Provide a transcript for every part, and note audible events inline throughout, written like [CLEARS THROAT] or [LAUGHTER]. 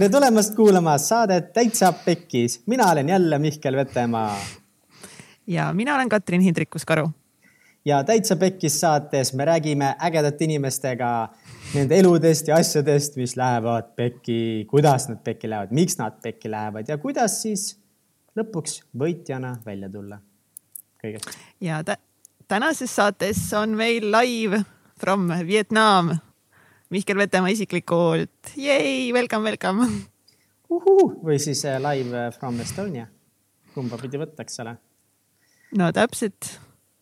tere tulemast kuulama saadet Täitsa Pekkis. mina olen jälle Mihkel Vetemaa. ja mina olen Katrin Hindrikus-Karu. ja Täitsa Pekkis saates me räägime ägedate inimestega nende eludest ja asjadest, mis lähevad pekki, kuidas nad pekki lähevad, miks nad pekki lähevad ja kuidas siis lõpuks võitjana välja tulla kõigest. ja tänases saates on meil live from Vietnam Mihkel Vetemaa isiklikult. Yay, welcome, welcome. või siis äh, live from Estonia. kumba pidi võtta, eks ole. no täpselt.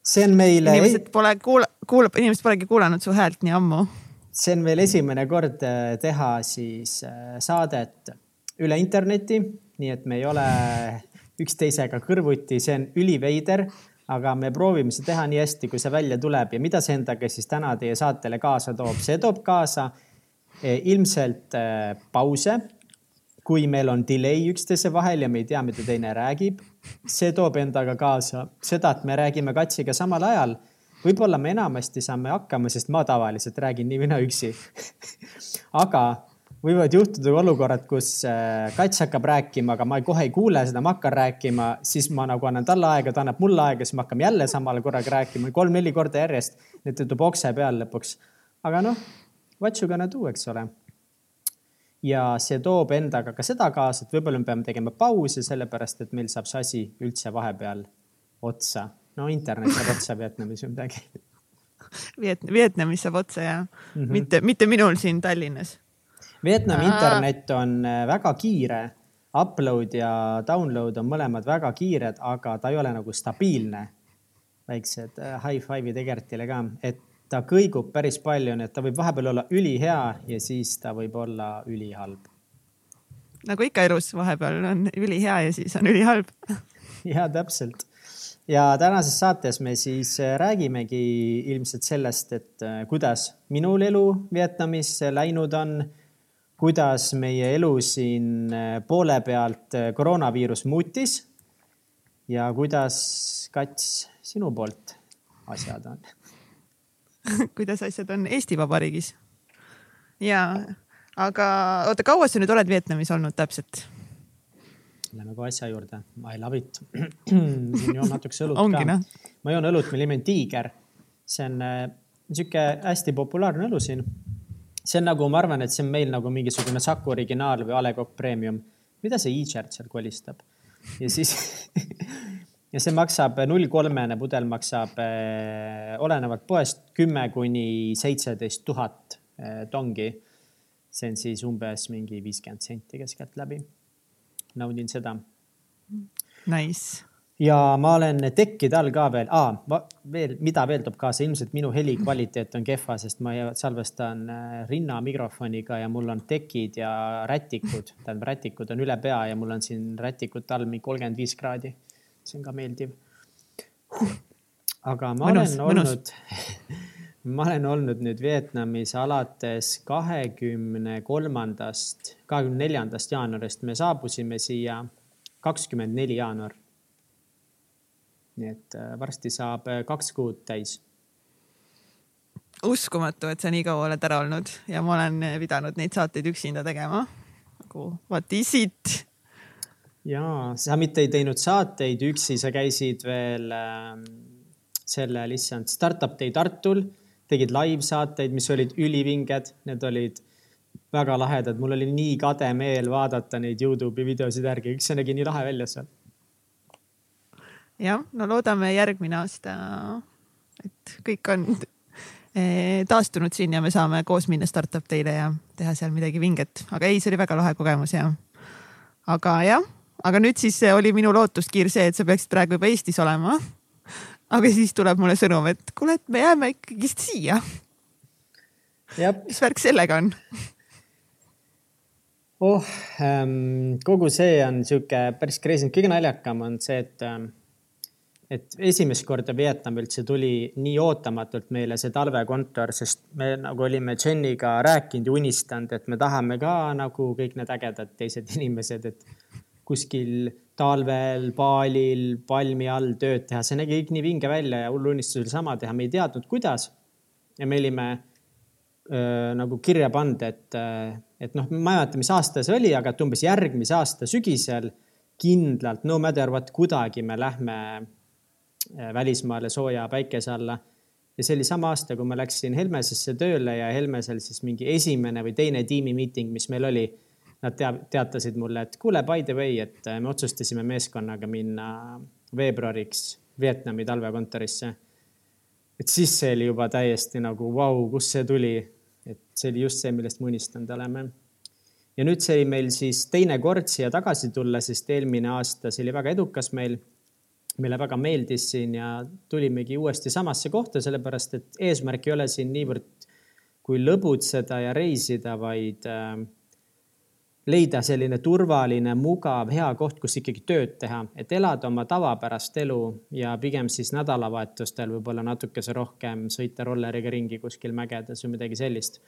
see on meil. inimesed pole kuula-, kuulab, inimesed polegi kuulanud su häält nii ammu. see on meil esimene kord äh, teha siis saadet üle interneti, nii et me ei ole üksteisega kõrvuti, see on üliveider aga me proovime seda teha nii hästi, kui see välja tuleb ja mida see endaga siis täna teie saatele kaasa toob, see toob kaasa eh, ilmselt eh, pause, kui meil on delay üksteise vahel ja me ei tea, mida teine räägib. see toob endaga kaasa seda, et me räägime katsiga samal ajal. võib-olla me enamasti saame hakkama, sest ma tavaliselt räägin nii või naa üksi [LAUGHS] aga võivad juhtuda olukorrad, kus äh, kats hakkab rääkima, aga ma kohe ei kuule seda, ma hakkan rääkima, siis ma nagu annan talle aega, ta annab mulle aega, siis me hakkame jälle samal korraga rääkima kolm-neli korda järjest. nii et tuleb okse peal lõpuks. aga noh, what you gonna do, eks ole. ja see toob endaga ka seda kaasa, et võib-olla me peame tegema pause, sellepärast et meil saab see asi üldse vahepeal otsa. no internet saab otsa Vietnamis või midagi [LAUGHS] Viet-, Vietnamis saab otsa ja mm -hmm. mitte, mitte minul siin Tallinnas Vietnami internet on äh, väga kiire, upload ja download on mõlemad väga kiired, aga ta ei ole nagu stabiilne. väiksed äh, high five'id Egertile ka, et ta kõigub päris palju, nii et ta võib vahepeal olla ülihea ja siis ta võib olla ülihalb. nagu ikka elus, vahepeal on ülihea ja siis on ülihalb. [LAUGHS] Ja täpselt. Ja tänases saates me siis äh, räägimegi ilmselt sellest, et kuidas minul elu Vietnamis läinud on kuidas meie elu siin äh, poole pealt äh, koroonaviirus muutis ja kuidas, Kats, sinu poolt asjad on [LAUGHS] kuidas asjad on Eesti Vabariigis? ja, aga oota, kaua sa nüüd oled Vietnamis olnud täpselt? Lähme kohe asja juurde. I love it. [CLEARS THROAT] siin joon natukese õlut Ongi, ka no. ma joon õlut, mille nimi on Tiiger. see on äh, sihuke hästi populaarne õlu siin see on nagu, ma arvan, et see on meil nagu mingisugune Saku originaal või A Le Coq Premium. mida see e-chart seal kolistab? ja siis [LAUGHS] ja see maksab null kolmene pudel maksab eh, olenevalt poest kümme kuni seitseteist tuhat eh, tongi. see on siis umbes mingi viiskümmend senti keskeltläbi. naudin seda. Nice ja ma olen tekkide all ka veel. Ah,, veel, mida veel toob kaasa, ilmselt minu heli kvaliteet on kehva, sest ma salvestan äh, rinnamikrofoniga ja mul on tekid ja rätikud, tähendab rätikud on üle pea ja mul on siin rätikute all mingi kolmkümmend viis kraadi. see on ka meeldiv. Aga ma mõnus, olen olnud [LAUGHS] ma olen olnud nüüd Vietnamis alates kahekümne kolmandast, kahekümne neljandast jaanuarist. me saabusime siia kakskümmend neli jaanuar nii et äh, varsti saab äh, kaks kuud täis. uskumatu, et sa nii kaua oled ära olnud ja ma olen pidanud neid saateid üksinda tegema. nagu what is it? ja sa mitte ei teinud saateid üksi, sa käisid veel äh, sellel, issand, Startup Day Tartul, tegid live saateid, mis olid ülivinged, need olid väga lahedad, mul oli nii kade meel vaadata neid Youtube'i videosid järgi, üks nägi nii lahe välja seal jah, no loodame järgmine aasta, et kõik on eh, taastunud siin ja me saame koos minna startup teile ja teha seal midagi vinget, aga ei, see oli väga lahe kogemus ja. aga jah, aga nüüd siis oli minu lootuskiir see, et sa peaksid praegu juba Eestis olema. aga siis tuleb mulle sõnum, et kuule, et me jääme ikkagist siia. mis värk sellega on? oh ähm,, kogu see on sihuke päris crazy, kõige naljakam on see, et ähm, et esimest korda Vietnam üldse tuli nii ootamatult meile see talvekontor, sest me nagu olime Jeniga rääkinud ja unistanud, et me tahame ka nagu kõik need ägedad teised [LAUGHS] inimesed, et kuskil talvel, baalil, palmi all tööd teha, see nägi kõik nii vinge välja ja hull unistus oli sama teha, me ei teadnud, kuidas. ja me olime äh, nagu kirja pannud, et, et noh, ma ei mäleta, mis aasta see oli, aga et umbes järgmise aasta sügisel kindlalt, no matter what, kuidagi me lähme välismaale sooja päikese alla ja see oli sama aasta, kui ma läksin Helmesesse tööle ja Helmesel siis mingi esimene või teine tiimimiiting, mis meil oli. Nad teab, teatasid mulle, et kuule, by the way, et äh, me otsustasime meeskonnaga minna veebruariks Vietnami talvekontorisse. et siis see oli juba täiesti nagu vau wow,, kust see tuli. et see oli just see, millest me unistanud oleme. ja nüüd see oli meil siis teine kord siia tagasi tulla, sest eelmine aasta see oli väga edukas meil meile väga meeldis siin ja tulimegi uuesti samasse kohta, sellepärast et eesmärk ei ole siin niivõrd kui lõbutseda ja reisida, vaid äh, leida selline turvaline, mugav, hea koht, kus ikkagi tööd teha, et elada oma tavapärast elu ja pigem siis nädalavahetustel võib-olla natukese rohkem sõita rolleriga ringi kuskil mägedes või midagi sellist.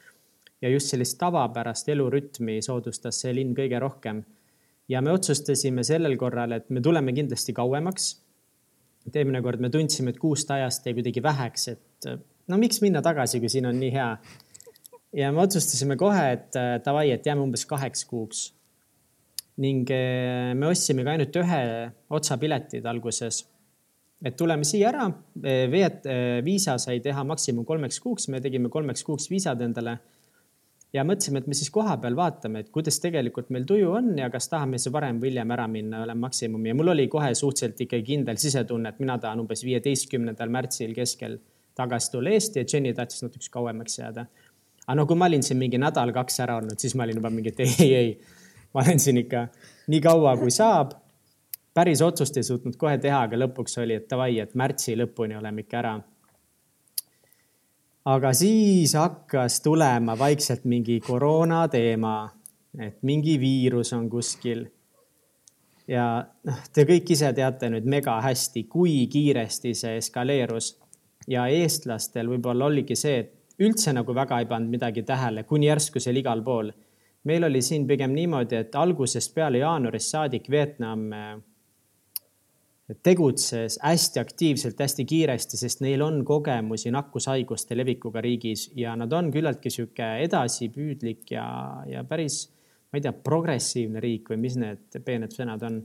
ja just sellist tavapärast elurütmi soodustas see linn kõige rohkem. ja me otsustasime sellel korral, et me tuleme kindlasti kauemaks et eelmine kord me tundsime, et kuust ajast jäi kuidagi väheks, et no miks minna tagasi, kui siin on nii hea. ja me otsustasime kohe, et davai, et jääme umbes kaheks kuuks. ning eh, me ostsimegi ainult ühe otsapiletid alguses. et tuleme siia ära, veet-, viisa sai teha maksimum kolmeks kuuks, me tegime kolmeks kuuks viisad endale ja mõtlesime, et me siis kohapeal vaatame, et kuidas tegelikult meil tuju on ja kas tahame siis varem või hiljem ära minna, olen maksimum ja mul oli kohe suhteliselt ikkagi kindel sisetunne, et mina tahan umbes viieteistkümnendal märtsil keskel tagasi tulla Eesti ja Jenny tahtis natukese kauemaks jääda. aga no kui ma olin siin mingi nädal-kaks ära olnud, siis ma olin juba mingi, et ei, ei, ei, ma olen siin ikka nii kaua, kui saab. päris otsust ei suutnud kohe teha, aga lõpuks oli, et davai, et märtsi lõpuni oleme ikka ära aga siis hakkas tulema vaikselt mingi koroona teema, et mingi viirus on kuskil. ja noh, te kõik ise teate nüüd mega hästi, kui kiiresti see eskaleerus ja eestlastel võib-olla oligi see, et üldse nagu väga ei pannud midagi tähele, kuni järsku see oli igal pool. meil oli siin pigem niimoodi, et algusest peale jaanuarist saadik Vietnam tegutses hästi aktiivselt, hästi kiiresti, sest neil on kogemusi nakkushaiguste levikuga riigis ja nad on küllaltki sihuke edasipüüdlik ja, ja päris, ma ei tea, progressiivne riik või mis need peened sõnad on.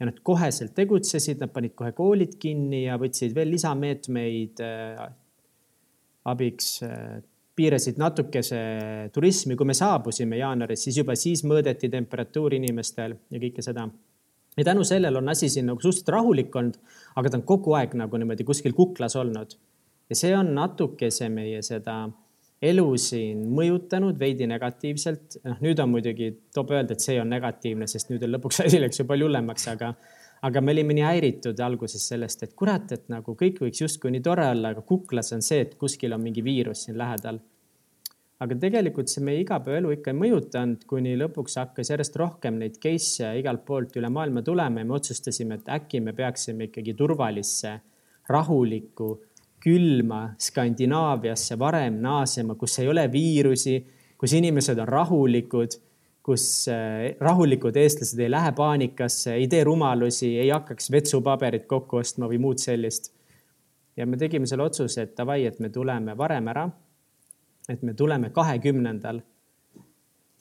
ja nad koheselt tegutsesid, nad panid kohe koolid kinni ja võtsid veel lisameetmeid äh, abiks äh, piirasid natukese turismi, kui me saabusime jaanuaris, siis juba siis mõõdeti temperatuuri inimestel ja kõike seda ja tänu sellele on asi siin nagu suhteliselt rahulik olnud, aga ta on kogu aeg nagu niimoodi kuskil kuklas olnud. ja see on natukese meie seda elu siin mõjutanud veidi negatiivselt. noh, nüüd on muidugi, tuleb öelda, et see on negatiivne, sest nüüd on lõpuks asi läks ju palju hullemaks, aga, aga me olime nii häiritud alguses sellest, et kurat, et nagu kõik võiks justkui nii tore olla, aga kuklas on see, et kuskil on mingi viirus siin lähedal aga tegelikult see meie igapäevaelu ikka ei mõjutanud, kuni lõpuks hakkas järjest rohkem neid case'e igalt poolt üle maailma tulema ja me otsustasime, et äkki me peaksime ikkagi turvalisse, rahulikku, külma Skandinaaviasse varem naasema, kus ei ole viirusi, kus inimesed on rahulikud, kus eh, rahulikud eestlased ei lähe paanikasse, ei tee rumalusi, ei hakkaks vetsupaberit kokku ostma või muud sellist. ja me tegime selle otsuse, et davai, et me tuleme varem ära et me tuleme kahekümnendal.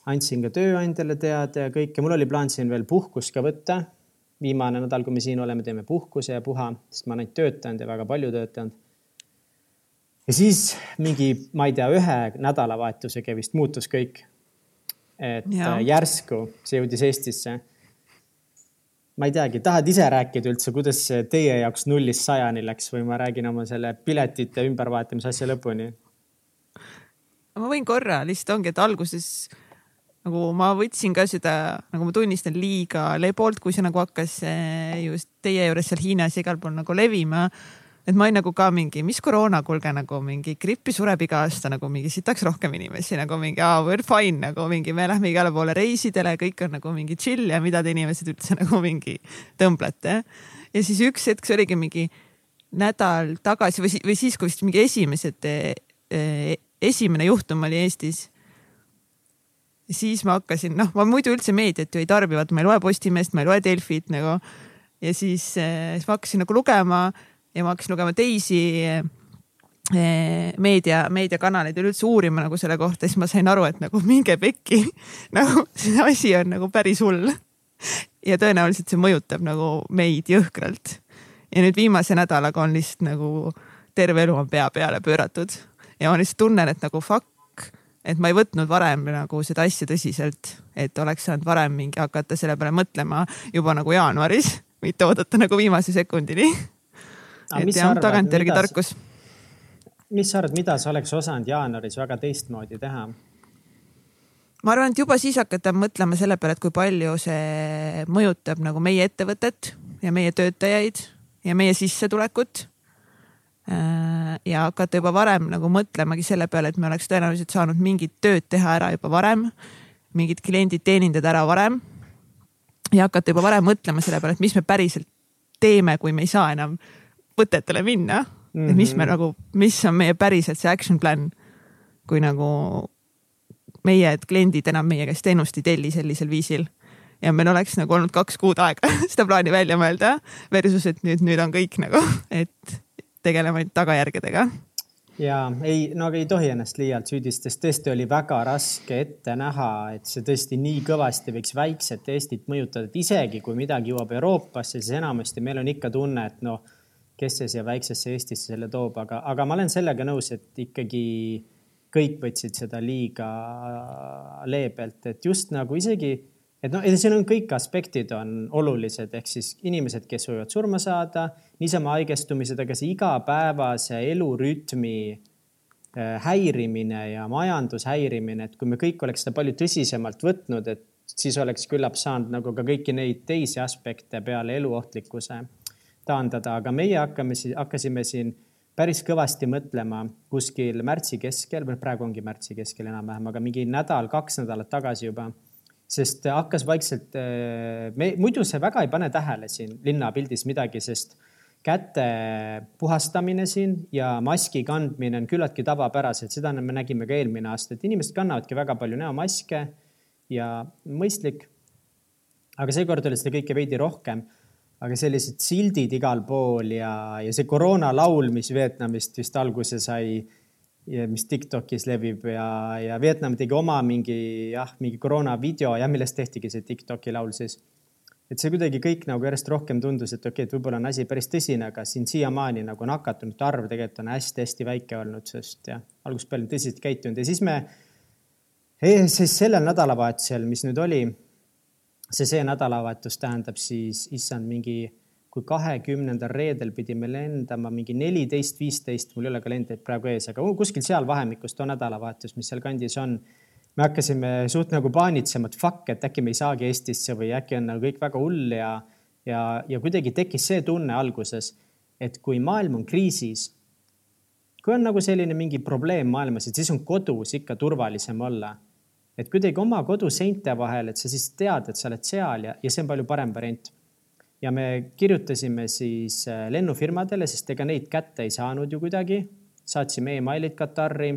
andsin ka tööandjale teada ja kõike, mul oli plaan siin veel puhkust ka võtta. viimane nädal, kui me siin oleme, teeme puhkuse ja puha, sest ma olen ainult töötanud ja väga palju töötanud. ja siis mingi, ma ei tea, ühe nädalavahetusega vist muutus kõik. et ja. järsku see jõudis Eestisse ma ei teagi, tahad ise rääkida üldse, kuidas see teie jaoks nullist sajani läks või ma räägin oma selle piletite ümbervahetamise asja lõpuni? Ma võin korra, lihtsalt ongi, et alguses nagu ma võtsin ka seda, nagu ma tunnistan, liiga lebolt, kui see nagu hakkas eh, just teie juures seal Hiinas ja igal pool nagu levima. et ma olin nagu ka mingi, mis koroona, kuulge nagu mingi grippi sureb iga aasta nagu mingi sitaks rohkem inimesi nagu mingi ah, we are fine nagu mingi, me lähme igale poole reisidele, kõik on nagu mingi chill ja mida te inimesed üldse [LAUGHS] nagu mingi tõmblete. ja siis üks hetk see oligi mingi nädal tagasi või, või siis, kui vist mingi esimesed eh, esimene juhtum oli Eestis. siis ma hakkasin, noh, ma muidu üldse meediat ju ei tarbi, vaata ma ei loe Postimeest, ma ei loe Delfit nagu. ja siis, eh, siis ma hakkasin nagu lugema ja ma hakkasin lugema teisi eh, meedia, meediakanaleid üleüldse uurima nagu selle kohta, siis ma sain aru, et nagu minge pekki. [LAUGHS] nagu see asi on nagu päris hull. ja tõenäoliselt see mõjutab nagu meid jõhkralt. ja nüüd viimase nädalaga on lihtsalt nagu terve elu on pea peale pööratud ja ma lihtsalt tunnen, et nagu fuck, et ma ei võtnud varem nagu seda asja tõsiselt, et oleks saanud varem mingi hakata selle peale mõtlema juba nagu jaanuaris, mitte oodata nagu viimase sekundini. et jah, tagantjärgi tarkus. mis sa arvad, mida sa oleks osanud jaanuaris väga teistmoodi teha? ma arvan, et juba siis hakata mõtlema selle peale, et kui palju see mõjutab nagu meie ettevõtet ja meie töötajaid ja meie sissetulekut ja hakata juba varem nagu mõtlemagi selle peale, et me oleks tõenäoliselt saanud mingit tööd teha ära juba varem, mingid kliendid teenindada ära varem. ja hakata juba varem mõtlema selle peale, et mis me päriselt teeme, kui me ei saa enam võtetele minna mm. -hmm. et mis me mhm. nagu, mis on meie päriselt see action plan, kui nagu meie kliendid enam meie käest teenust ei telli sellisel viisil ja meil oleks nagu olnud kaks kuud aega [LAUGHS] seda plaani välja mõelda versus, et nüüd, nüüd on kõik nagu, [LAUGHS] et tegelema ainult tagajärgedega. ja ei, no aga ei tohi ennast liialt süüdistada, sest tõesti oli väga raske ette näha, et see tõesti nii kõvasti võiks väikset Eestit mõjutada, et isegi kui midagi jõuab Euroopasse, siis enamasti meil on ikka tunne, et noh, kes see siia väiksesse Eestisse selle toob, aga, aga ma olen sellega nõus, et ikkagi kõik võtsid seda liiga leebelt, et just nagu isegi et noh, siin on kõik aspektid on olulised, ehk siis inimesed, kes võivad surma saada, niisama haigestumised, aga see igapäevase elurütmi äh, häirimine ja majandushäirimine, et kui me kõik oleks seda palju tõsisemalt võtnud, et siis oleks küllap saanud nagu ka kõiki neid teisi aspekte peale eluohtlikkuse taandada, aga meie hakkame, hakkasime siin päris kõvasti mõtlema kuskil märtsi keskel või praegu ongi märtsi keskel enam-vähem, aga mingi nädal, kaks nädalat tagasi juba sest hakkas vaikselt, äh, me muidu see väga ei pane tähele siin linnapildis midagi, sest käte puhastamine siin ja maski kandmine on küllaltki tavapärased, seda me nägime ka eelmine aasta, et inimesed kannavadki väga palju näomaske ja mõistlik. aga seekord oli seda kõike veidi rohkem. aga sellised sildid igal pool ja, ja see koroonalaul, mis Vietnamist vist alguse sai mis Tiktokis levib ja, ja Vietnam tegi oma mingi jah, mingi koroonavideo ja millest tehtigi see Tiktoki laul siis. et see kuidagi kõik nagu järjest rohkem tundus, et okei okay,, et võib-olla on asi päris tõsine, aga siin siiamaani nagu nakatunute arv tegelikult on hästi-hästi väike olnud, sest jah, algusest peale tõsiselt käitunud ja siis me, siis sellel nädalavahetusel, mis nüüd oli, see, see nädalavahetus tähendab siis, issand, mingi kui kahekümnendal reedel pidime lendama mingi neliteist, viisteist, mul ei ole kalendrit praegu ees, aga kuskil seal vahemikus too nädalavahetus, mis sealkandis on. me hakkasime suht nagu paanitsema, et fuck, et äkki me ei saagi Eestisse või äkki on nagu kõik väga hull ja, ja, ja kuidagi tekkis see tunne alguses, et kui maailm on kriisis, kui on nagu selline mingi probleem maailmas, et siis on kodus ikka turvalisem olla et kuidagi oma kodu seinte vahel, et sa siis tead, et sa oled seal ja, ja see on palju parem variant ja me kirjutasime siis äh, lennufirmadele, sest ega neid kätte ei saanud ju kuidagi. saatsime emailid Katari.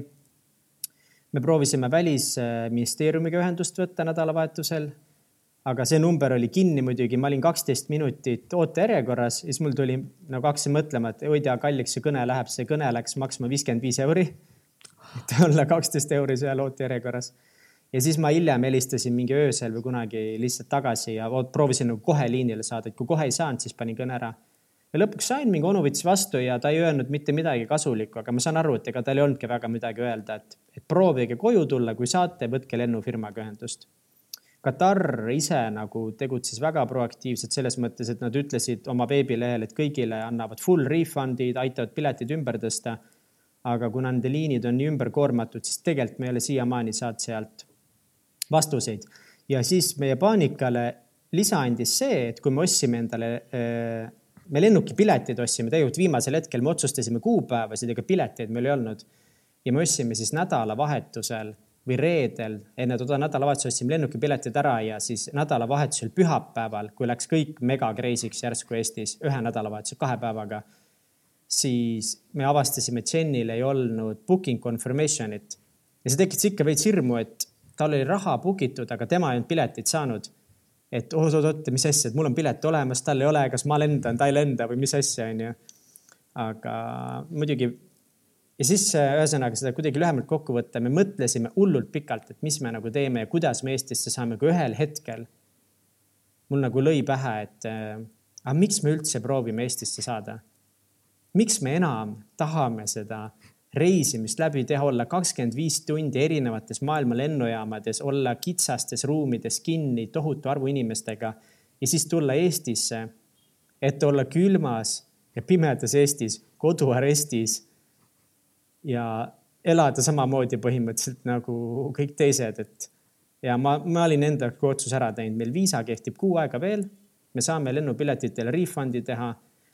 me proovisime välisministeeriumiga ühendust võtta nädalavahetusel. aga see number oli kinni muidugi, ma olin kaksteist minutit ootejärjekorras, siis mul tuli nagu hakkasin mõtlema, et oi tea, kalliks see kõne läheb, see kõne läks maksma viiskümmend viis euri. et olla kaksteist euri seal ootejärjekorras ja siis ma hiljem helistasin mingi öösel või kunagi lihtsalt tagasi ja proovisin nagu kohe liinile saada, et kui kohe ei saanud, siis panin kõne ära. ja lõpuks sain, mingi onu võttis vastu ja ta ei öelnud mitte midagi kasulikku, aga ma saan aru, et ega tal ei olnudki väga midagi öelda, et, et proovige koju tulla, kui saate, võtke lennufirmaga ühendust. Katar ise nagu tegutses väga proaktiivselt selles mõttes, et nad ütlesid oma veebilehel, et kõigile annavad full refund'id, aitavad piletid ümber tõsta. aga kuna nende liinid on nii ümber koormatud, siis tegelikult me ei ole siiamaani saanud sealt vastuseid. ja siis meie paanikale lisa andis see, et kui me ostsime endale, äh, me lennukipiletid ostsime tegelikult viimasel hetkel, me otsustasime kuupäevasid, ega pileteid meil ei olnud. ja me ostsime siis nädalavahetusel või reedel, enne toda nädalavahetust ostsime lennukipiletid ära ja siis nädalavahetusel pühapäeval, kui läks kõik megakreisiks järsku Eestis ühe nädalavahetuse kahe päevaga, siis me avastasime, et Jenil ei olnud booking confirmation'it ja see tekitas ikka veits hirmu, et tal oli raha book itud, aga tema ei olnud piletit saanud. et oot-oot-oot, mis asja, et mul on pilet olemas, tal ei ole, kas ma lendan, ta ei lenda või mis asja, onju. aga muidugi ja siis ühesõnaga seda kuidagi lühemalt kokku võtta, me mõtlesime hullult pikalt, et mis me nagu teeme ja kuidas me Eestisse saame, kui ühel hetkel mul nagu lõi pähe, et aga miks me üldse proovime Eestisse saada? miks me enam tahame seda reisimist läbi teha, olla kakskümmend viis tundi erinevates maailma lennujaamades, olla kitsastes ruumides kinni tohutu arvu inimestega ja siis tulla Eestisse, et olla külmas ja pimedas Eestis, koduarestis ja elada samamoodi põhimõtteliselt nagu kõik teised, et ja ma, ma olin enda otsuse ära teinud, meil viisa kehtib kuu aega veel, me saame lennupiletitele refund'i teha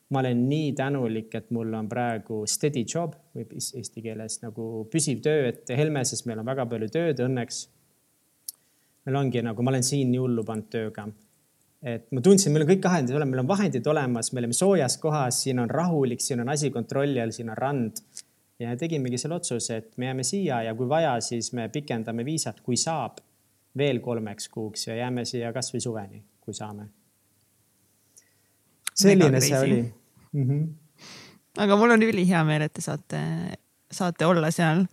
ma olen nii tänulik, et mul on praegu steady job või eesti keeles nagu püsiv töö, et Helmeses meil on väga palju tööd õnneks. meil ongi nagu, ma olen siin nii hullu pannud tööga. et ma tundsin, meil on kõik vahendid olemas, meil on vahendid olemas, me oleme soojas kohas, siin on rahulik, siin on asi kontrolli all, siin on rand. ja tegimegi selle otsuse, et me jääme siia ja kui vaja, siis me pikendame viisat, kui saab veel kolmeks kuuks ja jääme siia kasvõi suveni, kui saame selline see oli mm. -hmm. aga mul on ülihea meel, et te saate, saate olla seal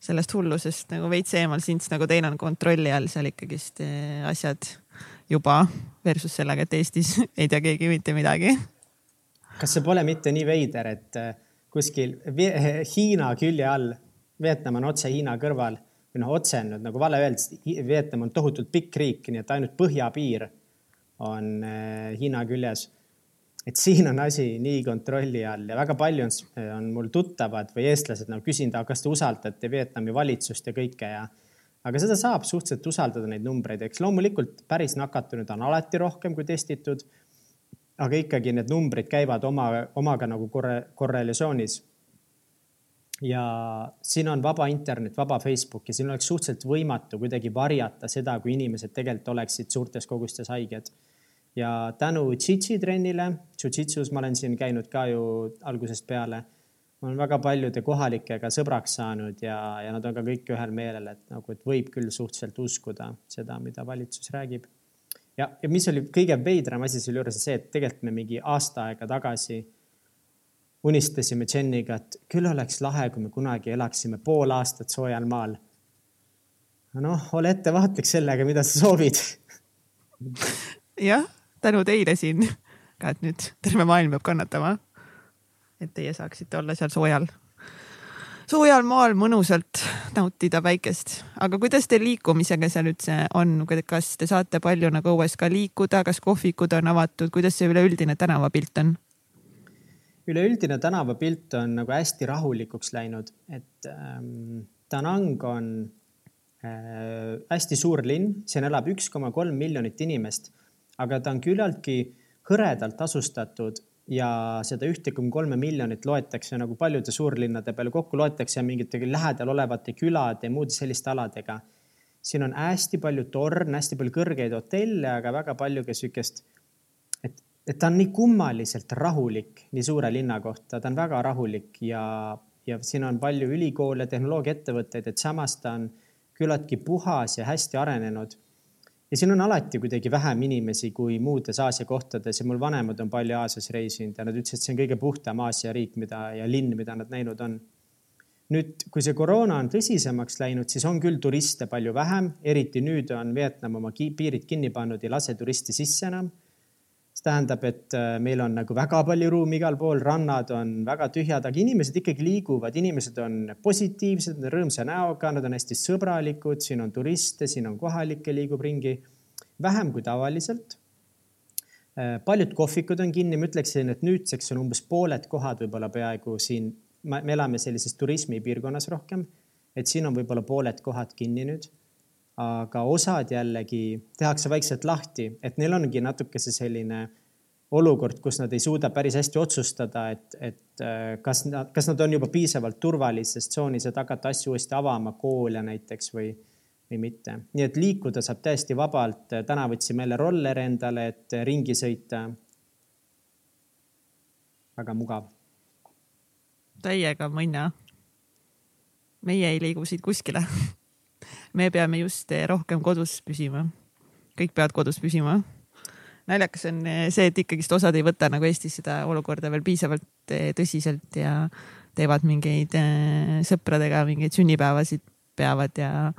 sellest hullusest nagu veits eemal, sints nagu teil on kontrolli all seal ikkagist eh, asjad juba versus sellega, et Eestis [LAUGHS] ei tea keegi mitte midagi. kas see pole mitte nii veider, et eh, kuskil [LAUGHS] Hiina külje all, Vietnam on otse Hiina kõrval või noh, otse on nüüd nagu vale öelda, sest Vietnam on tohutult pikk riik, nii et ainult põhjapiir on eh, Hiina küljes et siin on asi nii kontrolli all ja väga palju on, on mul tuttavad või eestlased nagu küsinud, aga kas te usaldate Vietnami valitsust ja kõike ja aga seda saab suhteliselt usaldada, neid numbreid, eks loomulikult päris nakatunud on alati rohkem kui testitud. aga ikkagi need numbrid käivad oma, omaga nagu korre, korrelatsioonis. ja siin on vaba internet, vaba Facebook ja siin oleks suhteliselt võimatu kuidagi varjata seda, kui inimesed tegelikult oleksid suurtes kogustes haiged ja tänu Jitsi trennile, Jiu-Jitsus ma olen siin käinud ka ju algusest peale. ma olen väga paljude kohalikega sõbraks saanud ja, ja nad on ka kõik ühel meelel, et nagu, et võib küll suhteliselt uskuda seda, mida valitsus räägib. ja, ja mis oli kõige veidram asi selle juures, see, et tegelikult me mingi aasta aega tagasi unistasime Jeniga, et küll oleks lahe, kui me kunagi elaksime pool aastat soojal maal. noh, ole ettevaatlik sellega, mida sa soovid jah tänu teile siin ka, et nüüd terve maailm peab kannatama. et teie saaksite olla seal soojal, soojal maal mõnusalt nautida päikest. aga kuidas teil liikumisega seal üldse on, kas te saate palju nagu õues ka liikuda, kas kohvikud on avatud, kuidas see üleüldine tänavapilt on? üleüldine tänavapilt on nagu hästi rahulikuks läinud, et ähm, Danang on äh, hästi suur linn, siin elab üks koma kolm miljonit inimest aga ta on küllaltki hõredalt asustatud ja seda ühte koma kolme miljonit loetakse nagu paljude suurlinnade peale kokku loetakse mingite lähedal olevate külade ja muude selliste aladega. siin on hästi palju torne, hästi palju kõrgeid hotelle, aga väga palju ka sihukest, et, et ta on nii kummaliselt rahulik nii suure linna kohta, ta on väga rahulik ja, ja siin on palju ülikoole, tehnoloogiaettevõtteid, et samas ta on küllaltki puhas ja hästi arenenud ja siin on alati kuidagi vähem inimesi kui muudes Aasia kohtades ja mul vanemad on palju Aasias reisinud ja nad ütlesid, et see on kõige puhtam Aasia riik, mida ja linn, mida nad näinud on. nüüd, kui see koroona on tõsisemaks läinud, siis on küll turiste palju vähem, eriti nüüd on Vietnam oma piirid kinni pannud, ei lase turisti sisse enam see tähendab, et äh, meil on nagu väga palju ruumi igal pool, rannad on väga tühjad, aga inimesed ikkagi liiguvad, inimesed on positiivsed, rõõmsa näoga, nad on hästi sõbralikud, siin on turiste, siin on kohalikke, liigub ringi vähem kui tavaliselt. Äh, paljud kohvikud on kinni, ma ütleksin, et nüüdseks on umbes pooled kohad võib-olla peaaegu siin, me elame sellises turismipiirkonnas rohkem, et siin on võib-olla pooled kohad kinni nüüd aga osad jällegi tehakse vaikselt lahti, et neil ongi natuke see selline olukord, kus nad ei suuda päris hästi otsustada, et, et äh, kas nad, kas nad on juba piisavalt turvalises tsoonis, et hakata asju uuesti avama, koole näiteks või, või mitte. nii et liikuda saab täiesti vabalt. täna võtsime jälle rolleri endale, et ringi sõita. väga mugav. täiega mõnna. meie ei liigu siit kuskile [LAUGHS] me peame just eh, rohkem kodus püsima. kõik peavad kodus püsima. naljakas on eh, see, et ikkagist osad ei võta nagu Eestis seda olukorda veel piisavalt eh, tõsiselt ja teevad mingeid sõpradega mingeid sünnipäevasid peavad ja,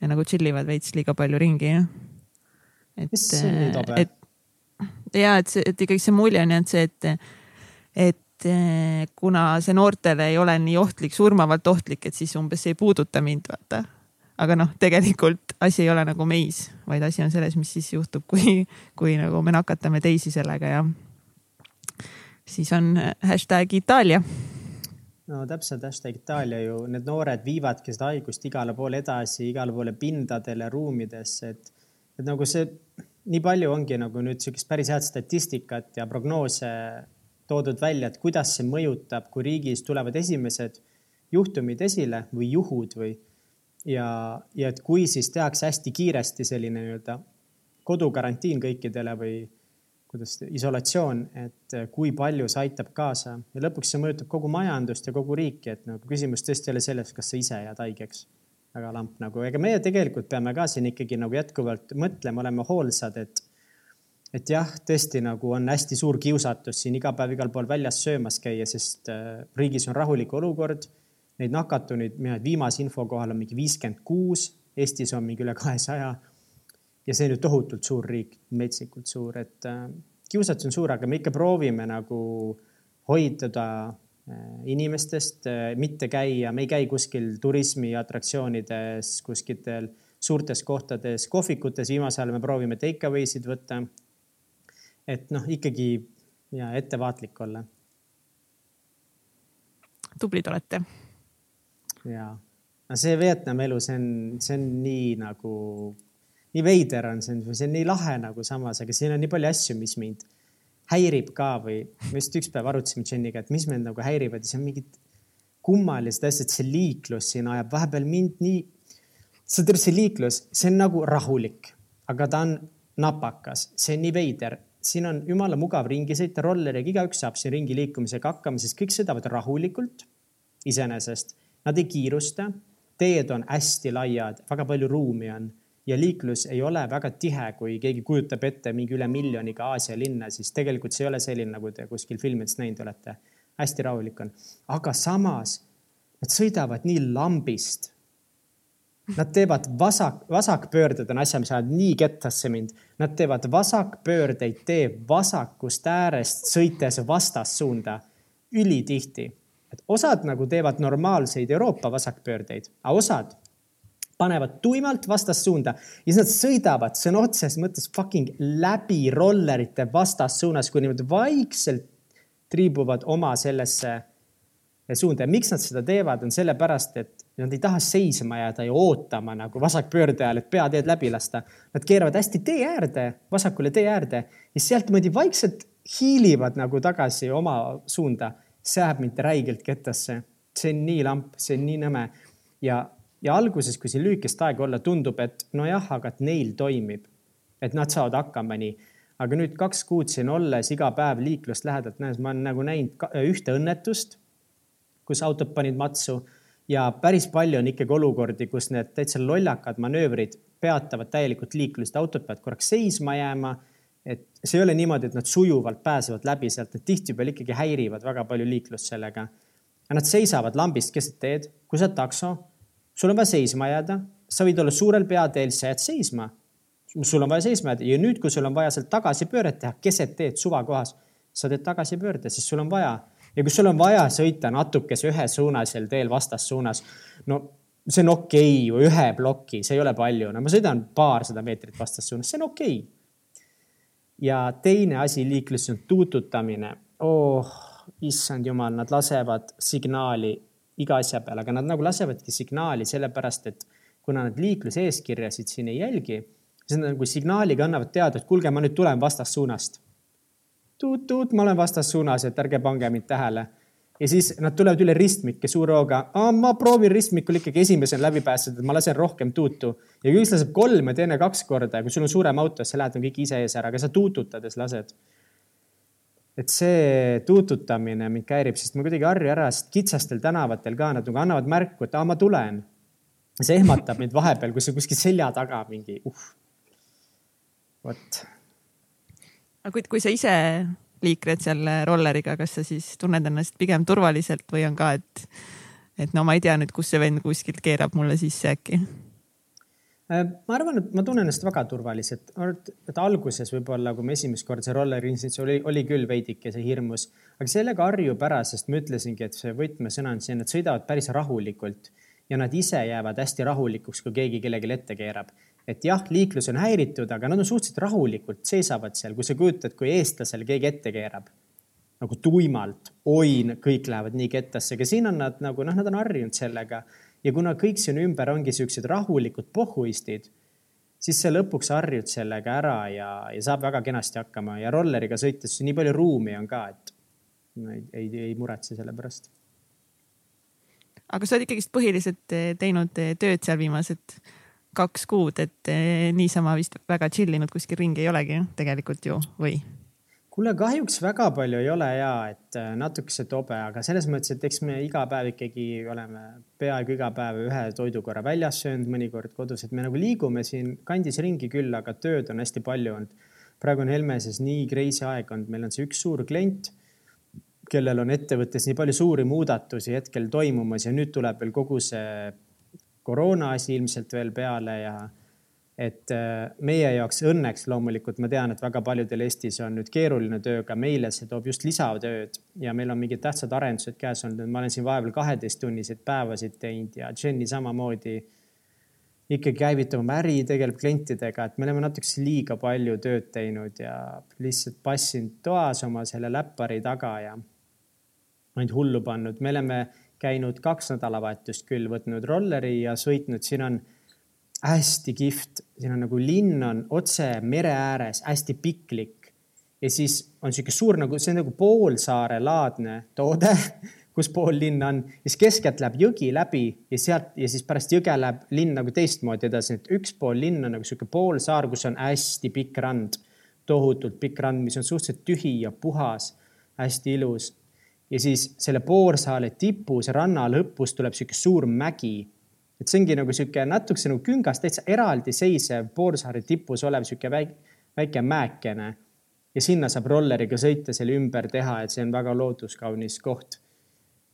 ja nagu chill ivad veits liiga palju ringi. et, et ja et see, et ikkagi see mulje on jäänud see, et, et kuna see noortele ei ole nii ohtlik, surmavalt ohtlik, et siis umbes ei puuduta mind, vaata. Aga noh, tegelikult asi ei ole nagu meis, vaid asi on selles, mis siis juhtub, kui, kui nagu me nakatame teisi sellega ja siis on hashtag Itaalia. No täpselt, hashtag Itaalia ju, need noored viivadki seda haigust igale poole edasi, igale poole pindadele, ruumidesse, et, et nagu see nii palju ongi nagu nüüd niisugust päris head statistikat ja prognoose toodud välja, et kuidas see mõjutab, kui riigis tulevad esimesed juhtumid esile või juhud või ja, ja et kui siis tehakse hästi kiiresti selline nii-öelda kodukarantiin kõikidele või kuidas isolatsioon, et kui palju see aitab kaasa. Ja lõpuks see mõjutab kogu majandust ja kogu riiki, et nagu küsimus tõesti ei ole selles, kas sa ise jääd haigeks. Väga lamp nagu, ega meie tegelikult peame ka siin ikkagi nagu jätkuvalt mõtlema, olema hoolsad, et et jah, tõesti nagu on hästi suur kiusatus siin iga päev igal pool väljas söömas käia, sest äh, riigis on rahulik olukord. Neid nakatunuid, mina viimase info kohal on mingi viiskümmend kuus, Eestis on mingi üle kahesaja. ja see on ju tohutult suur riik, metsikult suur, et äh, kiusatus on suur, aga me ikka proovime nagu hoiduda Äh, inimestest, äh, mitte käia, me ei käi kuskil turismiatraktsioonides, kuskitel suurtes kohtades, kohvikutes, viimasel ajal me proovime take away sid võtta. et noh, ikkagi ja ettevaatlik olla. tublid olete. Ja, no see Vietnami elu, see on, see on nii nagu, nii veider on see, see on nii lahe nagu samas, aga siin on nii palju asju, mis mind häirib ka või me just üks päev arutasime Jeniga, et mis meid nagu häirivad ja see on mingid kummalised asjad, see liiklus siin ajab vahepeal mind nii. saad aru, see liiklus, see on nagu rahulik, aga ta on napakas, see on nii veider, siin on jumala mugav ringi sõita rolleriga, igaüks saab siin ringi liikumisega hakkama, sest kõik sõidavad rahulikult iseenesest. Nad ei kiirusta, teed on hästi laiad, väga palju ruumi on ja liiklus ei ole väga tihe, kui keegi kujutab ette mingi üle miljoniga Aasia linna, siis tegelikult see ei ole selline, nagu te kuskil filmides näinud olete. hästi rahulik on, aga samas nad sõidavad nii lambist. Nad teevad vasak, vasakpöörded on asja, mis ajavad nii kettasse mind. Nad teevad vasakpöördeid tee vasakust äärest sõites vastassuunda ülitihti. Et osad nagu teevad normaalseid Euroopa vasakpöördeid, aga osad panevad tuimalt vastassuunda ja siis nad sõidavad sõna otseses mõttes fucking läbi rollerite vastassuunas, kui niimoodi vaikselt triibuvad oma sellesse suunda ja miks nad seda teevad, on sellepärast, et nad ei taha seisma jääda ja ootama nagu vasakpöörde ajal, et peateed läbi lasta. Nad keeravad hästi tee äärde, vasakule tee äärde ja sealt niimoodi vaikselt hiilivad nagu tagasi oma suunda. See ajab mind räigelt kettasse. see on nii lamp, see on nii nõme ja ja alguses, kui siin lühikest aega olla, tundub, et nojah, aga et neil toimib, et nad saavad hakkama nii. aga nüüd kaks kuud siin olles iga päev liiklust lähedalt nähes, ma olen nagu näinud ühte õnnetust, kus autod panid matsu ja päris palju on ikkagi olukordi, kus need täitsa lollakad manöövrid peatavad täielikult liiklust, autod peavad korraks seisma jääma. Et see ei ole niimoodi, et nad sujuvalt pääsevad läbi sealt, need tihtipeale ikkagi häirivad väga palju liiklust sellega. ja nad seisavad lambist keset teed, kui sa oled takso sul on vaja seisma jääda, sa võid olla suurel peateel, sa jääd seisma. sul on vaja seisma jääda ja nüüd, kui sul on vaja sealt tagasipööret teha keset teed suvakohas, sa teed tagasipöörde, sest sul on vaja ja kui sul on vaja sõita natukese ühesuunalisel teel vastassuunas, no see on okei okay, ju ühe ploki, see ei ole palju, no ma sõidan paarsada meetrit vastassuunas, see on okei okay.. Ja teine asi liikluses on tuututamine. oh, issand jumal, nad lasevad signaali iga asja peale, aga nad nagu lasevadki signaali sellepärast, et kuna nad liikluseeskirjasid siin ei jälgi, siis nad nagu signaaliga annavad teada, et kuulge, ma nüüd tulen vastassuunast. tuut-tuut, ma olen vastassuunas, et ärge pange mind tähele. Ja siis nad tulevad üle ristmikke suure hooga. ma proovin ristmikul ikkagi esimesena läbi pääseda, et ma lasen rohkem tuutu ja kui üks laseb kolm ja teine kaks korda ja kui sul on suurem auto, siis sa lähed kõik ise ees ära, aga sa tuututades lased et see tuututamine mind häirib, sest ma kuidagi harju ära, sest kitsastel tänavatel ka nad nagu annavad märku, et aa, ma tulen. see ehmatab mind vahepeal, kui see kuskil selja taga mingi uh. vot. aga kui, kui sa ise liikled seal rolleriga, kas sa siis tunned ennast pigem turvaliselt või on ka, et, et no ma ei tea nüüd, kus see vend kuskilt keerab mulle sisse äkki? Äh, ma arvan, et ma tunnen ennast väga turvaliselt, et alguses võib-olla, kui ma esimest korda see rolleri instants oli, oli küll veidikese hirmus, aga sellega harjub ära, sest ma ütlesingi, et see võtmesõna on siin, et sõidavad päris rahulikult ja nad ise jäävad hästi rahulikuks, kui keegi kellelegi ette keerab et jah, liiklus on häiritud, aga nad on suhteliselt rahulikult, seisavad seal, kui sa kujutad, kui eestlasele keegi ette keerab nagu tuimalt, oi, kõik lähevad nii kettasse, aga siin on nad nagu noh, nad on harjunud sellega. Ja kuna kõik siin ümber ongi siuksed rahulikud pohhuistid, siis sa lõpuks harjud sellega ära ja, ja saab väga kenasti hakkama. Ja rolleriga sõites nii palju ruumi on ka, et ei, ei, ei muretse selle pärast. aga sa oled ikkagist põhiliselt teinud tööd seal viimased kaks kuud, et eh, niisama vist väga chill inud kuskil ringi ei olegi tegelikult ju või? kuule, kahjuks väga palju ei ole ja et eh, natukese tobe, aga selles mõttes, et eks me iga päev ikkagi oleme peaaegu iga päev ühe toidukorra väljas söönud, mõnikord kodus, et me nagu liigume siin kandis ringi küll, aga tööd on hästi palju olnud. praegu on Helmeses nii crazy aeg olnud, meil on see üks suur klient, kellel on ettevõttes nii palju suuri muudatusi hetkel toimumas ja nüüd tuleb veel kogu see koroona asi ilmselt veel peale ja et äh, meie jaoks õnneks loomulikult ma tean, et väga paljudel Eestis on nüüd keeruline töö, aga meile see toob just lisatööd ja meil on mingid tähtsad arendused käes olnud. ma olen siin vahepeal kaheteisttunniseid päevasid teinud ja Jenny samamoodi ikkagi käivitab oma äri, tegeleb klientidega, et me oleme natukese liiga palju tööd teinud ja lihtsalt passinud toas oma selle läppari taga ja ainult hullu pannud. me oleme käinud kaks nädalavahetust küll, võtnud rolleri ja sõitnud, siin on hästi kihvt, siin on nagu linn on otse mere ääres, hästi piklik. ja siis on sihuke suur nagu, see on nagu poolsaare laadne toode, [LAUGHS] kus pool linna on, siis keskelt läheb jõgi läbi ja sealt ja siis pärast jõge läheb linn nagu teistmoodi edasi, et üks pool linn on nagu sihuke poolsaar, kus on hästi pikk rand, tohutult pikk rand, mis on suhteliselt tühi ja puhas, hästi ilus ja siis selle Poorsaale tipus, ranna lõpus tuleb sihuke suur mägi. et see ongi nagu sihuke natukese nagu küngas, täitsa eraldiseisev Poorsaare tipus olev sihuke väike, väike mäekene. ja sinna saab rolleriga sõita, selle ümber teha, et see on väga looduskaunis koht.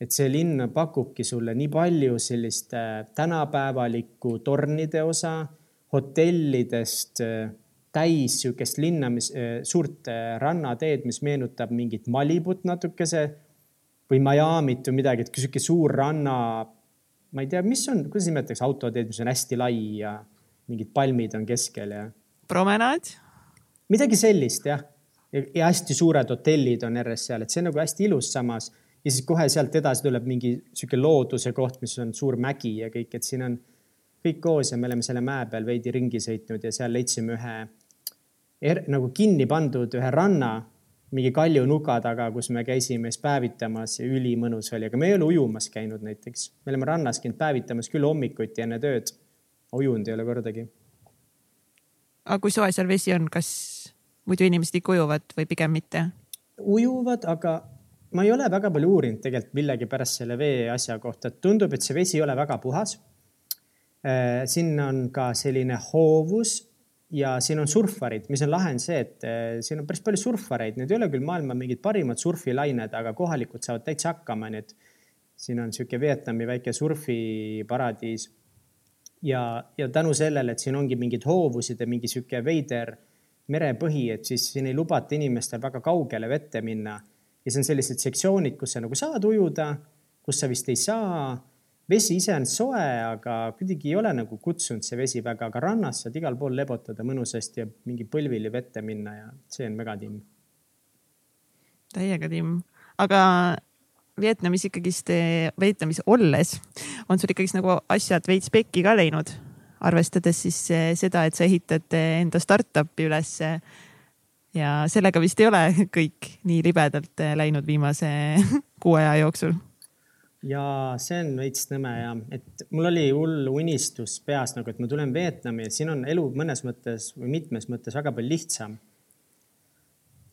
et see linn pakubki sulle nii palju sellist äh, tänapäevalikku tornide osa, hotellidest äh, täis sihukest linna, mis äh, suurt rannateed, mis meenutab mingit Malibut natukese või Miami't või midagi, et sihuke suur ranna, ma ei tea, mis on, kuidas nimetatakse autoteed, mis on hästi lai ja mingid palmid on keskel ja. promenaad? midagi sellist jah. ja hästi suured hotellid on järjest seal, et see on nagu hästi ilus samas. ja siis kohe sealt edasi tuleb mingi sihuke looduse koht, mis on suur mägi ja kõik, et siin on kõik koos ja me oleme selle mäe peal veidi ringi sõitnud ja seal leidsime ühe er, nagu kinni pandud ühe ranna mingi kalju nuka taga, kus me käisime siis päevitamas ja ülimõnus oli, aga me ei ole ujumas käinud näiteks. me oleme rannas käinud päevitamas küll hommikuti enne tööd. ujunud ei ole kordagi. aga kui soe seal vesi on, kas muidu inimesed ikka ujuvad või pigem mitte? ujuvad, aga ma ei ole väga palju uurinud tegelikult millegipärast selle vee asja kohta, et tundub, et see vesi ei ole väga puhas. Äh, siin on ka selline hoovus ja siin on surfarid, mis on lahe, on see, et eh, siin on päris palju surfareid, need ei ole küll maailma mingid parimad surfilained, aga kohalikud saavad täitsa hakkama, nii et siin on niisugune Vietnami väike surfiparadiis. ja, ja tänu sellele, et siin ongi mingid hoovused ja mingi sihuke veider merepõhi, et siis siin ei lubata inimestel väga kaugele vette minna. ja see on sellised sektsioonid, kus sa nagu saad ujuda, kus sa vist ei saa vesi ise on soe, aga kuidagi ei ole nagu kutsunud see vesi väga, aga rannas saad igal pool lebotada mõnusasti ja mingi põlvili vette minna ja see on väga timm. täiega timm, aga Vietnamis ikkagist, Vietnamis olles on sul ikkagist nagu asjad veits pekki ka läinud, arvestades siis eh, seda, et sa ehitad eh, enda startup'i ülesse. ja sellega vist ei ole kõik nii libedalt eh, läinud viimase [LAUGHS] kuu aja jooksul ja see on veits nõme ja, et mul oli hull unistus peas nagu, et ma tulen Vietnami, et siin on elu mõnes mõttes või mitmes mõttes väga palju lihtsam.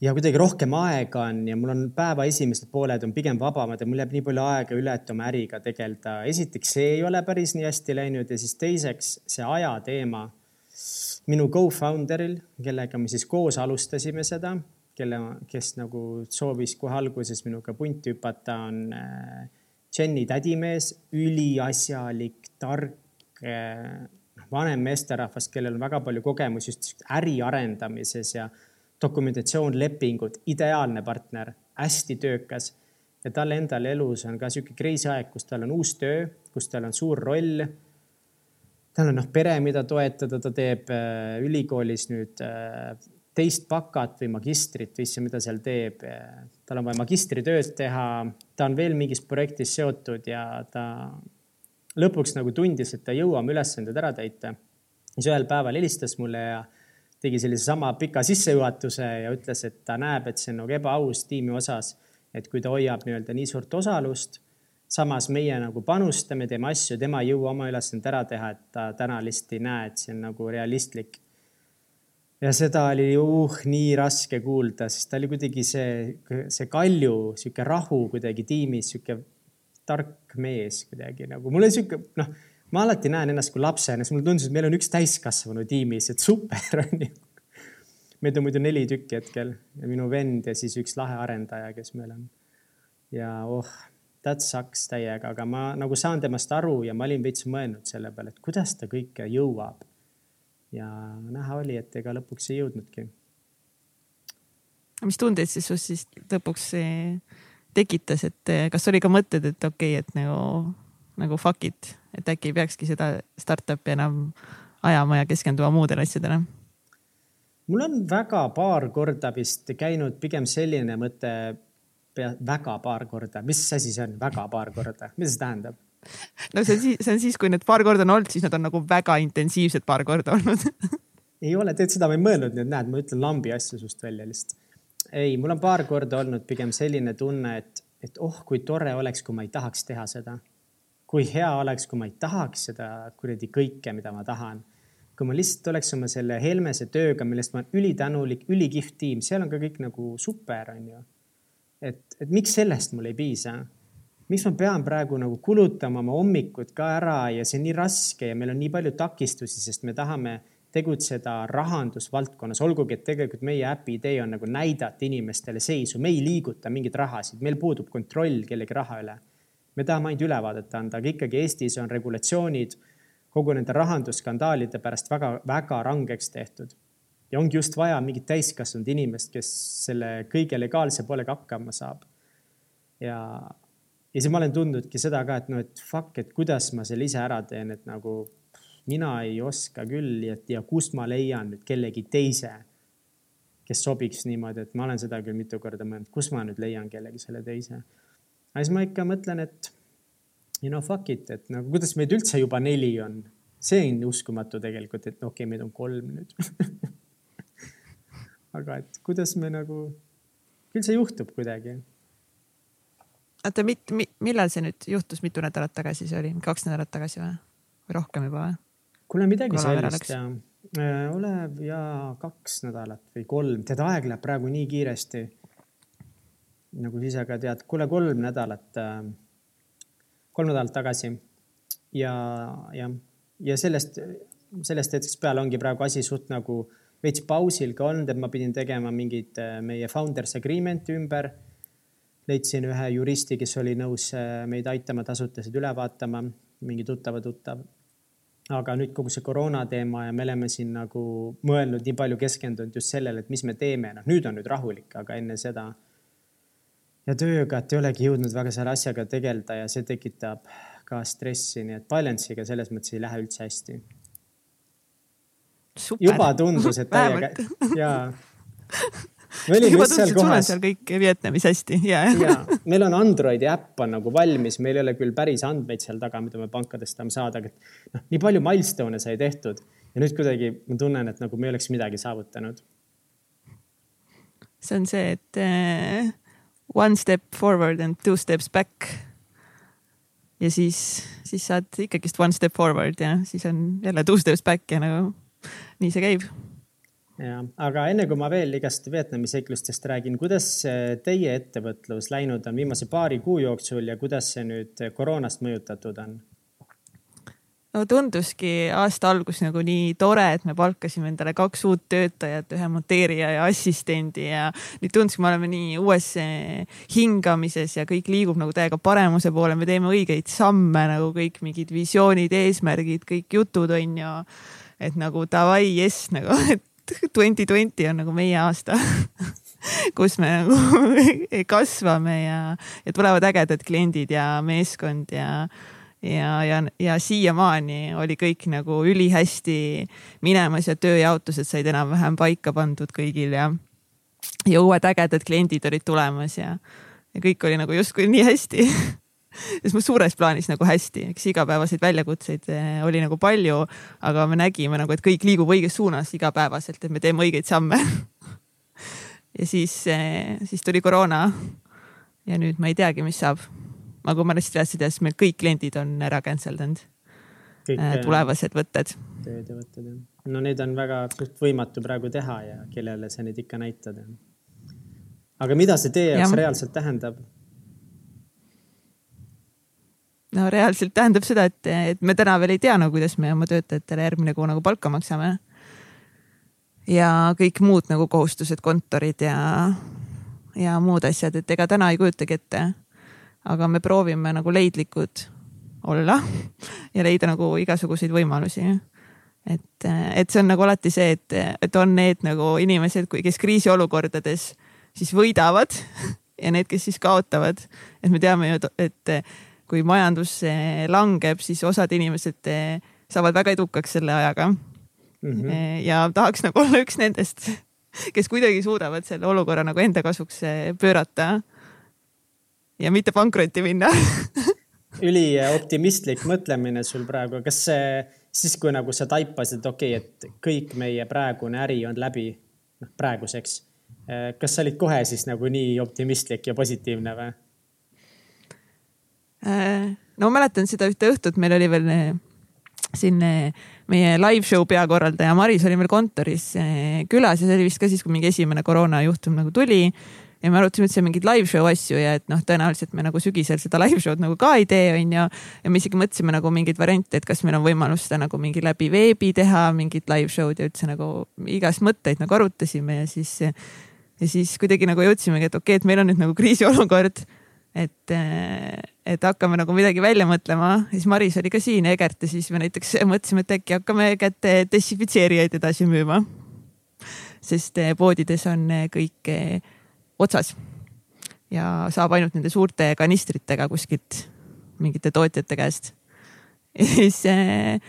ja kuidagi rohkem aega on ja mul on päeva esimesed pooled on pigem vabamad ja mul jääb nii palju aega üle, et oma äriga tegeleda. esiteks, see ei ole päris nii hästi läinud ja siis teiseks see aja teema. minu co-founder'il, kellega me siis koos alustasime seda, kelle, kes nagu soovis kohe alguses minuga punti hüpata, on äh, Jenny tädimees, üliasjalik, tark, noh, vanem meesterahvas, kellel on väga palju kogemusi just äri arendamises ja dokumentatsioon, lepingud, ideaalne partner, hästi töökas. ja tal endal elus on ka sihuke crazy aeg, kus tal on uus töö, kus tal on suur roll tal on noh, pere, mida toetada, ta teeb äh, ülikoolis nüüd äh, teist bakat või magistrit vist, mida seal teeb. tal on vaja magistritööd teha, ta on veel mingis projektis seotud ja ta lõpuks nagu tundis, et ta ei jõua oma ülesanded ära täita. siis ühel päeval helistas mulle ja tegi sellise sama pika sissejuhatuse ja ütles, et ta näeb, et see on nagu ebaaus tiimi osas, et kui ta hoiab nii-öelda nii suurt osalust samas meie nagu panustame, teeme asju, tema ei jõua oma ülesannet ära teha, et ta täna lihtsalt ei näe, et see on nagu realistlik. Ja seda oli uh nii raske kuulda, sest ta oli kuidagi see, see Kalju, sihuke rahu kuidagi tiimis, sihuke tark mees kuidagi nagu, mul on sihuke noh, ma alati näen ennast kui lapsena, siis mulle tundus, et meil on üks täiskasvanu tiimis, et super [LAUGHS] on ju. meid on muidu neli tükki hetkel ja minu vend ja siis üks lahe arendaja, kes meil on. ja oh that sucks täiega, aga ma nagu saan temast aru ja ma olin veits mõelnud selle peale, et kuidas ta kõike jõuab. Ja näha oli, et ega lõpuks ei jõudnudki. mis tundeid siis sinust siis lõpuks tekitas, et kas oli ka mõtted, et okei okay,, et nagu, nagu fuck it, et äkki ei peakski seda startup'i enam ajama ja keskenduma muudele asjadele? mul on väga paar korda vist käinud pigem selline mõte väga paar korda, mis asi see on, väga paar korda, mida see tähendab? No see on siis, see on siis, kui need paar korda on olnud, siis nad on nagu väga intensiivsed paar korda olnud [LAUGHS] ei ole, tead seda ma ei mõelnud, nii et näed, ma ütlen lambi asju sust välja lihtsalt. ei, mul on paar korda olnud pigem selline tunne, et, et oh, kui tore oleks, kui ma ei tahaks teha seda. kui hea oleks, kui ma ei tahaks seda kuradi kõike, mida ma tahan. kui ma lihtsalt oleks oma selle Helmese tööga, millest ma olen ülitänulik, ülikihvt tiim, seal on ka kõik nagu super, onju et, et miks sellest mul ei piisa? Miks ma pean praegu nagu kulutama oma hommikud ka ära ja see on nii raske ja meil on nii palju takistusi, sest me tahame tegutseda rahandusvaldkonnas, olgugi et tegelikult meie äpi idee on nagu näidata inimestele seisu, me ei liiguta mingeid rahasid, meil puudub kontroll kellegi raha üle. me tahame ainult ülevaadet anda, aga ikkagi Eestis on regulatsioonid kogu nende rahandusskandaalide pärast väga-väga rangeks tehtud ja ongi just vaja mingit täiskasvanud inimest, kes selle kõige legaalse poolega hakkama saab. ja, ja siis ma olen tundnudki seda ka, et noh, et fuck, et kuidas ma selle ise ära teen, et nagu mina ei oska küll ja, ja kust ma leian nüüd kellegi teise, kes sobiks niimoodi, et ma olen seda küll mitu korda mõelnud, kus ma nüüd leian kellegi selle teise. aga siis ma ikka mõtlen, et you know fuck it, et nagu kuidas meid üldse juba neli on, see on uskumatu tegelikult, et okei okay,, meid on kolm nüüd [LAUGHS] aga et kuidas me nagu, küll see juhtub kuidagi. Oota, mit-, mi, millal see nüüd juhtus, mitu nädalat tagasi see oli, kaks nädalat tagasi või, või rohkem juba või? kuule, midagi sellist ja äh, Olev ja kaks nädalat või kolm, tead, aeg läheb praegu nii kiiresti. nagu sa ise ka tead, kuule, kolm nädalat, äh, kolm nädalat tagasi. Ja, jah, ja sellest, sellest hetkest peale ongi praegu asi suht nagu veits pausil ka olnud, et ma pidin tegema mingit äh, meie founders agreement'i ümber. Leidsin ühe juristi, kes oli nõus äh, meid aitama tasutasid üle vaatama, mingi tuttava tuttav. aga nüüd kogu see koroona teema ja me oleme siin nagu mõelnud nii palju keskendunud just sellele, et mis me teeme, noh nüüd on nüüd rahulik, aga enne seda. Ja tööga, et ei olegi jõudnud väga selle asjaga tegeleda ja see tekitab ka stressi, nii et balance'iga selles mõttes ei lähe üldse hästi. Juba tundus, et täiega ja. [LAUGHS] me olime just seal kohas. seal kõik Vietnamis hästi ja, ja [LAUGHS] meil on Androidi äpp on nagu valmis, meil ei ole küll päris andmeid seal taga, mida me pankadest tahame saada, aga noh, nii palju milstone'e sai tehtud ja nüüd kuidagi ma tunnen, et nagu me ei oleks midagi saavutanud. see on see, et uh, one step forward and two steps back. ja siis, siis saad ikkagist one step forward ja siis on jälle two steps back ja nagu nii see käib. Ja, aga enne kui ma veel igast Vietnami seiklustest räägin, kuidas teie ettevõtlus läinud on viimase paari kuu jooksul ja kuidas see nüüd koroonast mõjutatud on? no tunduski aasta algus nagu nii tore, et me palkasime endale kaks uut töötajat, ühe monteerija ja assistendi ja nüüd tunduski, me oleme nii uues eh, hingamises ja kõik liigub nagu täiega paremuse poole, me teeme õigeid samme nagu kõik mingid visioonid, eesmärgid, kõik jutud on ju. et nagu davai, jess nagu, [LAUGHS] et twenty twenty on nagu meie aasta [LAUGHS] kus me nagu [LAUGHS] kasvame ja, ja tulevad ägedad kliendid ja meeskond ja ja, ja, ja siiamaani oli kõik nagu ülihästi minemas ja tööjaotused said enam-vähem paika pandud kõigil ja, ja uued ägedad kliendid olid tulemas ja, ja kõik oli nagu justkui nii hästi [LAUGHS] sest mu suures plaanis nagu hästi, eks igapäevaseid väljakutseid eh, oli nagu palju, aga me nägime nagu, et kõik liigub õiges suunas igapäevaselt, et me teeme õigeid samme [LAUGHS] ja siis, eh, siis tuli koroona. ja nüüd ma ei teagi, mis saab aga kui ma lihtsalt teadsin, et meil kõik kliendid on ära cancel danud. Äh, tulevased võtted. tööd ja võtted jah. no neid on väga suht võimatu praegu teha ja kellele sa neid ikka näitad. aga mida see teie jaoks ja. reaalselt tähendab? No reaalselt tähendab seda, et, et me täna veel ei tea nagu, kuidas me oma töötajatele järgmine kuu nagu palka maksame. ja kõik muud nagu kohustused, kontorid ja, ja muud asjad, et ega täna ei kujutagi ette aga me proovime nagu leidlikud olla ja leida nagu igasuguseid võimalusi. et, et see on nagu alati see, et, et on need nagu inimesed, kes kriisiolukordades siis võidavad [LAUGHS] ja need, kes siis kaotavad. et me teame ju, et kui majandus langeb, siis osad inimesed saavad väga edukaks selle ajaga mm. -hmm. ja tahaks nagu olla üks nendest, [LAUGHS] kes kuidagi suudavad selle olukorra nagu enda kasuks pöörata ja mitte pankrotti minna [LAUGHS] ülioptimistlik mõtlemine sul praegu, kas see siis, kui nagu sa taipasid, okei okay,, et kõik meie praegune äri on läbi, noh praeguseks. Eh, kas sa olid kohe siis nagu nii optimistlik ja positiivne või? Äh, no ma mäletan seda ühte õhtut, meil oli veel eh, siin eh, meie live show peakorraldaja Maris oli meil kontoris külas ja see oli vist ka siis, kui mingi esimene koroonajuhtum nagu tuli ja me arutasime üldse mingeid live show asju ja et noh, tõenäoliselt me nagu sügisel seda live show'd nagu ka ei tee, onju. ja me isegi mõtlesime nagu mingeid variante, et kas meil on võimalus seda nagu mingi läbi veebi teha, mingit live show'd ja üldse nagu igast mõtteid nagu arutasime ja siis, ja siis kuidagi nagu jõudsimegi, et okei okay,, et meil on nüüd nagu kriisiolukord et, et hakkame nagu midagi välja mõtlema, siis Maris oli ka siin Egert ja siis me näiteks mõtlesime, et äkki hakkame kätte desinfitseerijaid edasi müüma. sest poodides on kõik otsas ja saab ainult nende suurte kanistritega kuskilt mingite tootjate käest. [LAUGHS] ja siis, eh,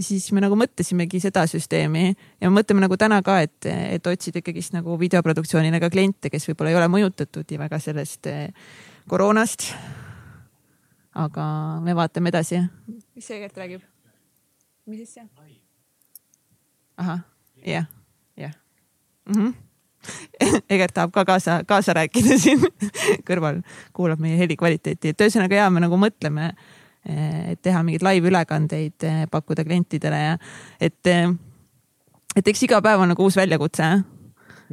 siis me nagu mõtlesimegi seda süsteemi ja me mõtleme nagu täna ka, et, et otsida ikkagist nagu videoproduktsioonile ka kliente, kes võib-olla ei ole mõjutatud väga sellest eh, koroonast. aga me vaatame edasi. mis see Egert räägib? mis asja? ahah, jah, jah. Mhm. [LAUGHS] Egert tahab ka kaasa, kaasa rääkida siin [LAUGHS] kõrval, kuulab meie heli kvaliteeti, et ühesõnaga ja me nagu mõtleme, teha mingeid live ülekandeid, pakkuda klientidele ja et, et eks iga päev on nagu uus väljakutse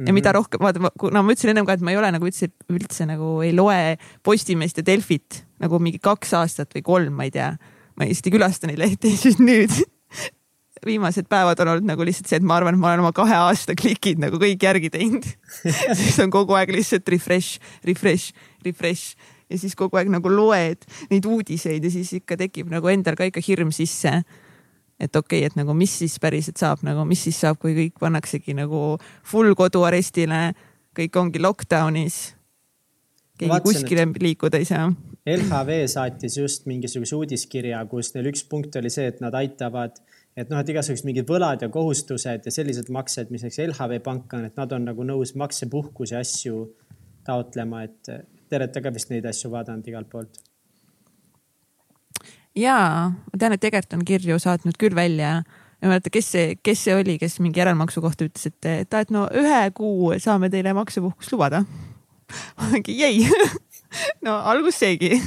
ja -hmm. mida rohkem, vaata, no ma ütlesin ennem ka, et ma ei ole nagu üldse, üldse nagu ei loe Postimeest ja Delfit nagu mingi kaks aastat või kolm, ma ei tea. ma lihtsalt ei külasta neid lehti, siis [LAUGHS] nüüd viimased päevad on olnud nagu lihtsalt see, et ma arvan, et ma olen oma kahe aasta klikid nagu kõik järgi teinud [LAUGHS] siis on kogu aeg lihtsalt refresh, refresh, refresh ja siis kogu aeg nagu loed neid uudiseid ja siis ikka tekib nagu endal ka ikka hirm sisse. et okei okay,, et nagu mis siis päriselt saab nagu, mis siis saab, kui kõik pannaksegi nagu full koduarestile, kõik ongi lockdown'is. keegi Vaatsin, kuskile liikuda ei saa. LHV saatis just mingisuguse uudiskirja, kus neil üks punkt oli see, et nad aitavad et noh, et igasugused mingid võlad ja kohustused ja sellised maksed, mis näiteks LHV Pank on, et nad on nagu nõus maksepuhkuse asju taotlema, et te olete ka vist neid asju vaadanud igalt poolt? ja, ma tean, et Egert on kirju saatnud küll välja ja ma ei mäleta, kes see, kes see oli, kes mingi järelmaksu kohta ütles, et, et, et no ühe kuu saame teile maksepuhkust lubada. ma mingi jäi [LAUGHS] no algus seegi [LAUGHS]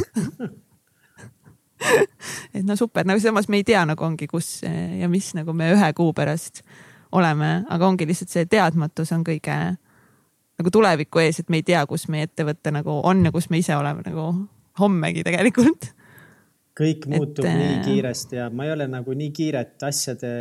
et no super, nagu samas me ei tea nagu ongi, kus ja mis nagu me ühe kuu pärast oleme, aga ongi lihtsalt see teadmatus on kõige nagu tuleviku ees, et me ei tea, kus meie ettevõte nagu on ja kus me ise oleme nagu hommegi tegelikult. kõik muutub et, nii kiiresti ja ma ei ole nagu nii kiiret asjade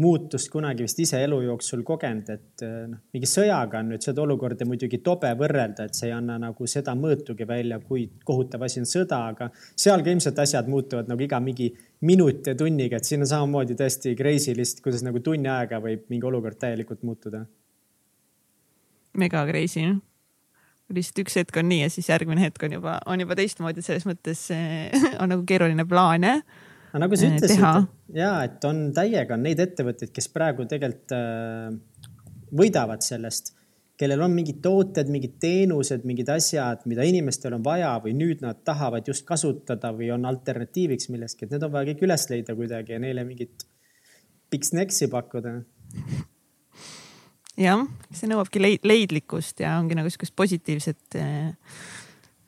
muutust kunagi vist ise elu jooksul kogenud, et noh, mingi sõjaga on nüüd seda olukorda muidugi tobe võrrelda, et see ei anna nagu seda mõõtugi välja, kui kohutav asi on sõda, aga seal ka ilmselt asjad muutuvad nagu iga mingi minuti ja tunniga, et siin on samamoodi tõesti crazy list, kuidas nagu tunni ajaga võib mingi olukord täielikult muutuda. Mega crazy lihtsalt üks hetk on nii ja siis järgmine hetk on juba, on juba teistmoodi, selles mõttes [LAUGHS] on nagu keeruline plaane aga nagu sa äh, ütlesid, ja et on täiega on neid ettevõtteid, kes praegu tegelikult äh, võidavad sellest, kellel on mingid tooted, mingid teenused, mingid asjad, mida inimestel on vaja või nüüd nad tahavad just kasutada või on alternatiiviks millestki, et need on vaja kõik üles leida kuidagi ja neile mingit big snacks'i pakkuda jah, see nõuabki leid, leidlikkust ja ongi nagu sihukest positiivset eh,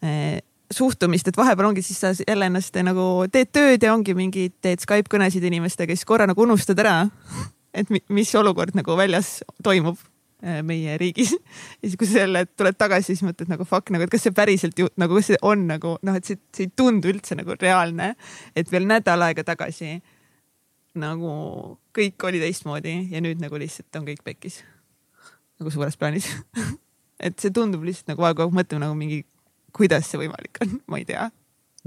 eh, suhtumist, et vahepeal ongi siis sa jälle ennast nagu teed tööd ja ongi mingid, teed Skype kõnesid inimestega, siis korra nagu unustad ära, et mis olukord nagu väljas toimub äh, meie riigis. ja siis, kui sa jälle tuled tagasi, siis mõtled nagu fuck nagu, et kas see päriselt ju nagu, kas see on nagu noh, et see, see ei tundu üldse nagu reaalne, et veel nädal aega tagasi nagu kõik oli teistmoodi ja nüüd nagu lihtsalt on kõik pekkis. Nagu suures plaanis. [LAUGHS] Et see tundub lihtsalt nagu aeg-ajalt mõtleme nagu mingi kuidas see võimalik on, [LAUGHS] ma ei tea.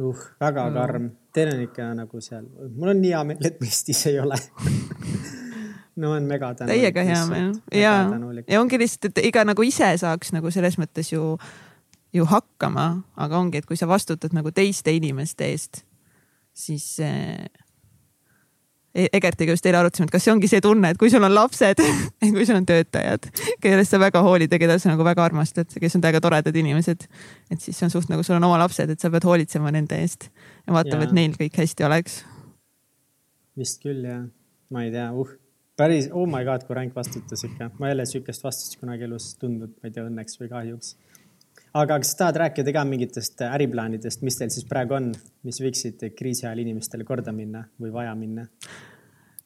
uh, väga karm, teil on ikka nagu seal, mul on nii hea meel, et me Eestis ei ole. [LAUGHS] No on mega tänulik. Teiega hea meel. ja, ja ongi lihtsalt, et iga nagu ise saaks nagu selles mõttes ju, ju hakkama, aga ongi, et kui sa vastutad nagu teiste inimeste eest, siis äh, Egertiga just eile arutasime, et kas see ongi see tunne, et kui sul on lapsed [LAUGHS] kui sul on töötajad, kellest sa väga hoolid ja keda sa nagu väga armastad, kes on täiega toredad inimesed. et siis see on suht nagu sul on oma lapsed, et sa pead hoolitsema nende eest ja vaatama, et neil kõik hästi oleks. vist küll jah, ma ei tea, uh, päris, oh my god, kui ränk vastutus ikka, ma ei ole sihukest vastust kunagi elus tundnud, ma ei tea, õnneks või kahjuks aga kas tahad rääkida ka mingitest äriplaanidest, mis teil siis praegu on, mis võiksid kriisi ajal inimestele korda minna või vaja minna?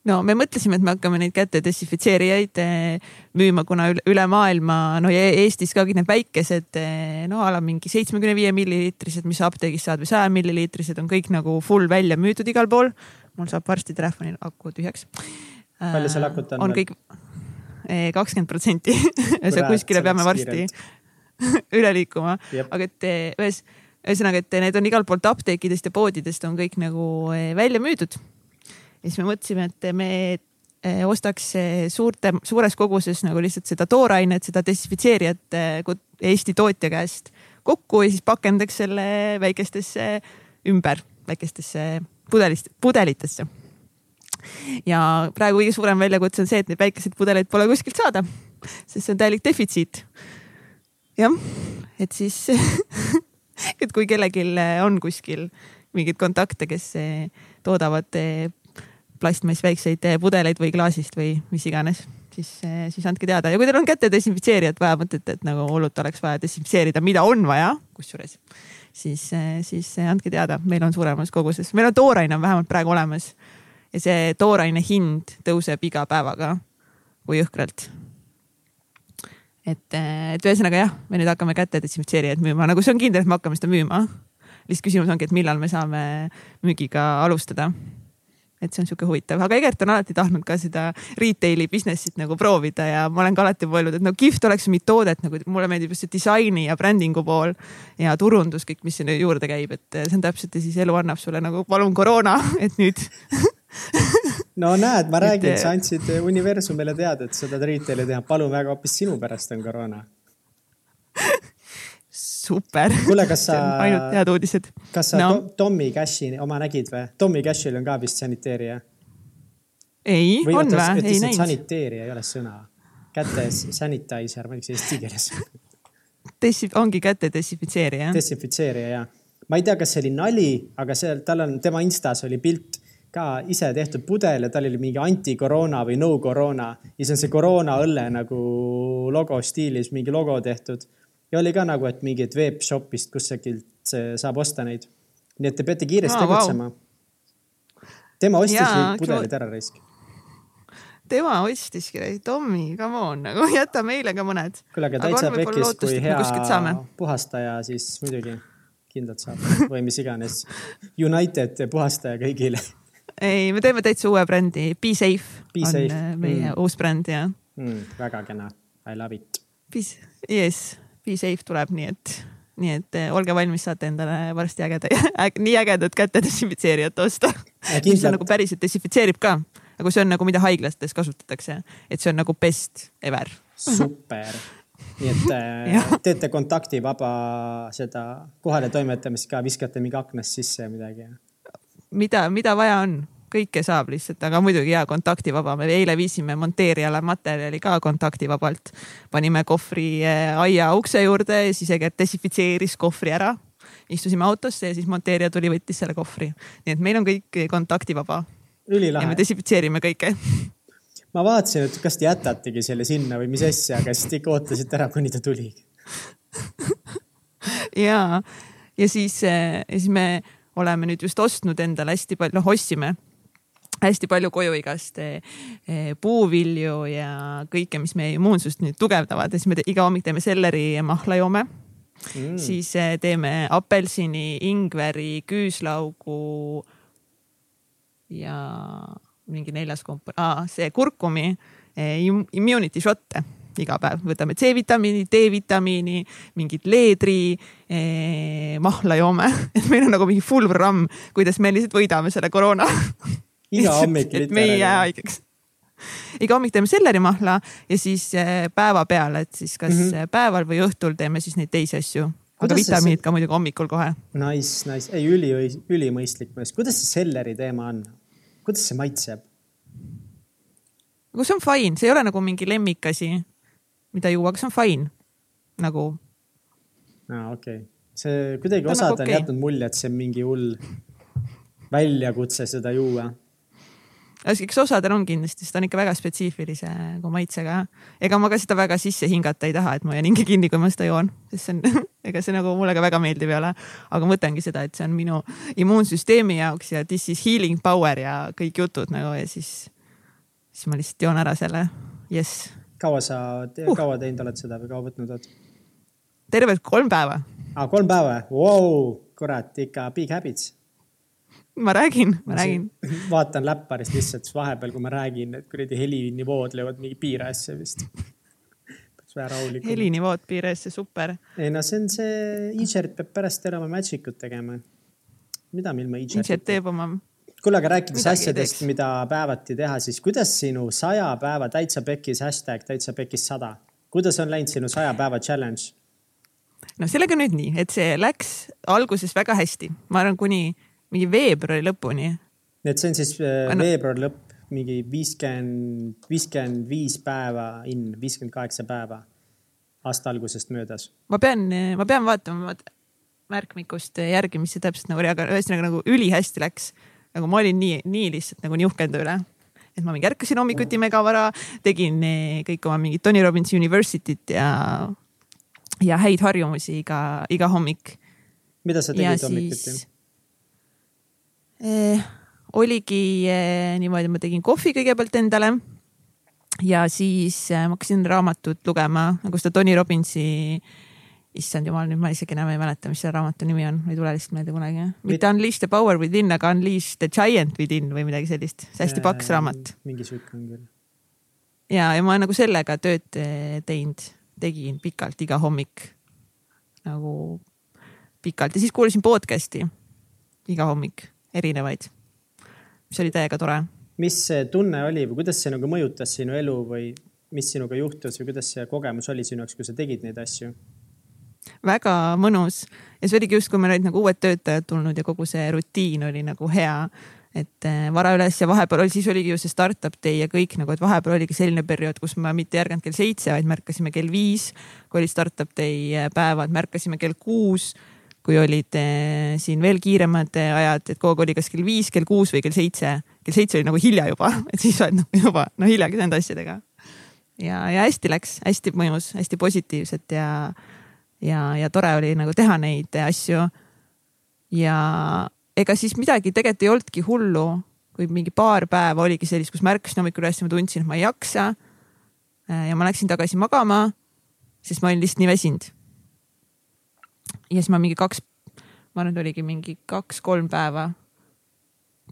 no me mõtlesime, et me hakkame neid käte desinfitseerijaid eh, müüma, kuna üle, maailma, no ja Eestis ka kõik need väikesed, no a la mingi seitsmekümne viie milliliitrised, mis sa apteegis saad või saja milliliitrised on kõik nagu full välja müüdud igal pool. mul saab varsti telefonil aku tühjaks. palju seal akut on? on kõik kakskümmend protsenti. [LAUGHS] kuskile peame varsti [LAUGHS] üle liikuma, aga et eh, ühes, ühesõnaga, et need on igalt poolt apteekidest ja poodidest on kõik nagu eh, välja müüdud. ja siis me mõtlesime, et me eh, ostaks suurte, suures koguses nagu lihtsalt seda toorainet, seda desinfitseerijat Eesti tootja käest kokku ja siis pakendaks selle väikestesse ümber, väikestesse pudelist, pudelitesse. Ja praegu kõige suurem väljakutse on see, et neid väikeseid pudeleid pole kuskilt saada, sest see on täielik defitsiit jah, et siis [LAUGHS] et kui kellelgi on kuskil mingeid kontakte, kes eh, toodavad eh, plastmass väikseid eh, pudeleid või klaasist või mis iganes, siis, siis andke teada. Ja kui teil on käte desinfitseerijat vaja, mõtlete, et nagu hullult oleks vaja desinfitseerida, mida on vaja, kusjuures, siis, siis andke teada, meil on suuremas koguses, meil on tooraine on vähemalt praegu olemas. Ja see tooraine hind tõuseb iga päevaga kui jõhkralt et, et ühesõnaga jah, me nüüd hakkame käte desinfitseerijaid müüma, nagu see on kindel, et me hakkame seda müüma. lihtsalt küsimus ongi, et millal me saame müügiga alustada. et see on sihuke huvitav, aga Egert on alati tahtnud ka seda retail'i business'it nagu proovida ja ma olen ka alati mõelnud, et no kihvt oleks mingit toodet nagu mulle meeldib just see disaini ja brändingu pool ja turundus, kõik, mis sinna juurde käib, et see on täpselt ja siis elu annab sulle nagu palun koroona, et nüüd [LAUGHS] no näed, ma räägin, sa andsid universumile teada, et sa tahad retail'i teha, palun väga, hoopis sinu pärast on koroona. super. kuule, kas [LAUGHS] sa. ainult head uudised. kas sa no. Tommy Cashi oma nägid või? Tommy Cashil on ka vist saniteerija. ei, on või? ei näinud. saniteerija ei ole sõna. käte sanitizer, ma ei tea, kas eesti keeles Dessi-, ongi käte desinfitseerija. desinfitseerija, jah. ma ei tea, kas see oli nali, aga seal, tal on, tema Instas oli pilt ka ise tehtud pudel ja tal oli mingi anti-koroona või no koroona. ja siis on see koroona õlle nagu logo stiilis mingi logo tehtud. ja oli ka nagu, et mingit webshopist kusagilt saab osta neid. nii et te peate kiiresti oh, tegutsema wow.. tema ostis kõik pudelid ära raisk tema ostiski Tommy, come on, nagu [LAUGHS] jäta meile ka mõned. kuule, aga täitsa pekis, kui hea puhastaja, siis muidugi kindlalt saab [LAUGHS] või mis iganes. United puhastaja kõigile ei, me teeme täitsa uue brändi, Be Safe Be on safe. äh, meie Mm. uus bränd ja mm,. väga kena, I love it. Yes, Be Safe tuleb, nii et, nii et eh, olge valmis, saate endale varsti ägeda [LAUGHS] äg,, nii ägedat käte desinfitseerijat osta. [LAUGHS] mis on nagu päriselt desinfitseerib ka, aga see on nagu, mida haiglates kasutatakse, et see on nagu best ever. super. [LAUGHS] nii et äh, teete kontaktivaba seda kohaletoimetamist ka, viskate mingi aknast sisse ja midagi. mida, mida vaja on, kõike saab lihtsalt, aga muidugi ja kontaktivaba, me eile viisime monteerijale materjali ka kontaktivabalt. panime kohvri eh, aia ukse juurde siis Egert desinfitseeris kohvri ära. istusime autosse ja siis monteerija tuli, võttis selle kohvri. nii et meil on kõik kontaktivaba ja me. desinfitseerime kõike. [LAUGHS] ma vaatasin, et kas te jätategi selle sinna või mis asja, aga siis te ikka ootasite ära, kuni ta tuli. ja, ja siis, ja siis me oleme nüüd just ostnud endale hästi palju, noh ostsime hästi palju koju igast eh, eh, puuvilju ja kõike, mis meie immuunsust nüüd tugevdavad. Ja siis me te, iga hommik teeme selleri ja mahla joome. Mm., siis eh, teeme apelsini, ingveri, küüslaugu ja mingi neljas komponent, see kurkumi im- immunity shot'e iga päev, võtame C-vitamiini, D-vitamiini, mingit leedri eh,, mahla joome, [LAUGHS] et meil on nagu mingi full programm, kuidas me lihtsalt võidame selle koroona. iga [LAUGHS] hommik et me ei jää haigeks. iga hommik teeme sellerimahla ja siis eh, päeva peale, et siis kas mm. -hmm. päeval või õhtul teeme siis neid teisi asju. aga Kuidas see- vitamiinid ka muidugi hommikul kohe. Nice, nice, ei üli, ülimõistlik mees. kuidas see selleri teema on? kuidas see maitseb? aga see on fine, see ei ole nagu mingi lemmikasi, mida juua, aga see on fine. nagu aa, okei okay.. see kuidagi on osad nagu on okei. jätnud mulje, et see on mingi hull väljakutse seda juua. eks osadel on kindlasti, sest ta on ikka väga spetsiifilise nagu maitsega. ega ma ka seda väga sisse hingata ei taha, et ma jään hinge kinni, kui ma seda joon, sest see on, [LAUGHS] ega see nagu mulle ka väga meeldiv ei ole. aga mõtlengi seda, et see on minu immuunsüsteemi jaoks ja this is healing power ja kõik jutud nagu ja siis, siis ma lihtsalt joon ära selle. jess, kaua sa te,, Uh. kaua teinud oled seda või kaua võtnud oled? tervelt kolm päeva. aa, kolm päeva wow,, kurat, ikka big habits. ma räägin, ma räägin. [LAUGHS] vaatan läpparist lihtsalt vahepeal, kui ma räägin, et kuradi helinivood löövad mingi piirasse vist. peaks vähe rahulikum. helinivood piires, super. ei no see on see, Ižert peab pärast veel oma magic ut tegema. mida me ilma ilmselt Ižertita. teeb oma, kuule, aga rääkides Midagi asjadest, mida päevati teha, siis kuidas sinu saja päeva täitsa pekis hashtag täitsa pekis sada, kuidas on läinud sinu saja päeva challenge? no sellega nüüd nii, et see läks alguses väga hästi, ma arvan, kuni mingi veebruari lõpuni nii et see on siis äh, Anna- veebruari lõpp, mingi viiskümmend, viiskümmend viis päeva in, viiskümmend kaheksa päeva aasta algusest möödas. ma pean, ma pean vaatama vaat- märkmikust järgi, mis see täpselt nagu oli, aga ühesõnaga nagu ülihästi läks. Nagu ma olin nii, nii lihtsalt nagu niuhkenda üle. et ma mingi ärkasin hommikuti megavara, tegin eh, kõik oma mingid Tony Robbins University't ja, ja häid harjumusi iga, iga hommik. mida sa ja tegid hommikuti siis? eh, oligi eh, niimoodi, ma tegin kohvi kõigepealt endale ja siis eh, ma hakkasin raamatut lugema nagu seda Tony Robbinsi issand jumal, nüüd ma isegi enam ei mäleta, mis selle raamatu nimi on, ei tule lihtsalt meelde kunagi. mitte Unleash the power within, aga Unleash the giant within või midagi sellist, see hästi paks raamat. mingi sihuke on küll. ja, ja ma nagu sellega tööd eh, teinud, tegin pikalt iga hommik nagu pikalt ja siis kuulasin podcast'i iga hommik, erinevaid, mis oli täiega tore. mis see tunne oli või kuidas see nagu mõjutas sinu elu või mis sinuga juhtus või kuidas see kogemus oli sinu jaoks, kui sa tegid neid asju? Väga mõnus ja see oligi just, kui meil olid nagu uued töötajad tulnud ja kogu see rutiin oli nagu hea. et eh, vara üles ja vahepeal oli, siis oligi ju see startup day ja kõik nagu, et vahepeal oligi selline periood, kus ma mitte ei ärganud kell seitse, vaid märkasime kell viis, kui olid startup day eh, päevad, märkasime kell kuus kui olid eh, siin veel kiiremad ajad, et kogu aeg oli kas kell viis, kell kuus või kell seitse. kell seitse oli nagu hilja juba, [LAUGHS] et siis oled nagu juba no hiljagi nende asjadega. ja, ja hästi läks, hästi mõjus, hästi positiivselt ja ja, ja tore oli nagu teha neid asju. ja ega siis midagi tegelikult ei olnudki hullu, kui mingi paar päeva oligi sellist, kus ma ärkasin hommikul üles ja ma tundsin, et ma ei jaksa. ja ma läksin tagasi magama, sest ma olin lihtsalt nii väsinud. ja siis ma mingi kaks, ma arvan, et oligi mingi kaks-kolm päeva.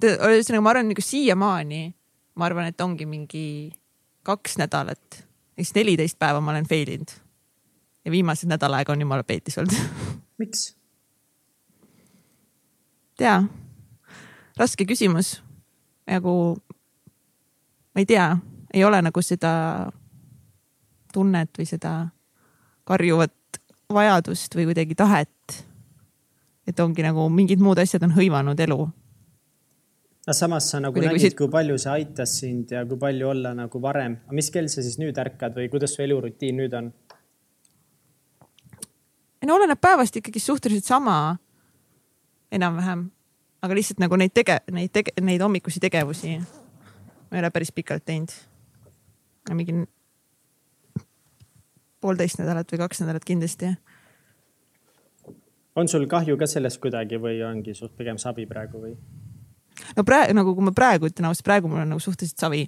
ühesõnaga, ma arvan, nagu siiamaani, ma arvan, et ongi mingi kaks nädalat, eks neliteist päeva ma olen fail inud. Ja viimased nädal aega on jumala peetis olnud [LAUGHS] miks? tea, raske küsimus. nagu ma ei tea, ei ole nagu seda tunnet või seda karjuvat vajadust või kuidagi tahet. et ongi nagu mingid muud asjad on hõivanud elu. aga samas sa nagu kuidagi nägid siit..., kui palju see aitas sind ja kui palju olla nagu varem. aga mis kell sa siis nüüd ärkad või kuidas su elurutiin nüüd on? No oleneb päevast ikkagi suhteliselt sama enam-vähem, aga lihtsalt nagu neid tege-, neid tege-, neid hommikusi tegevusi ma ei ole päris pikalt teinud. mingi poolteist nädalat või kaks nädalat kindlasti. on sul kahju ka sellest kuidagi või ongi suht pigem savi praegu või? no praegu nagu, kui ma praegu ütlen ausalt, praegu mul on nagu suhteliselt savi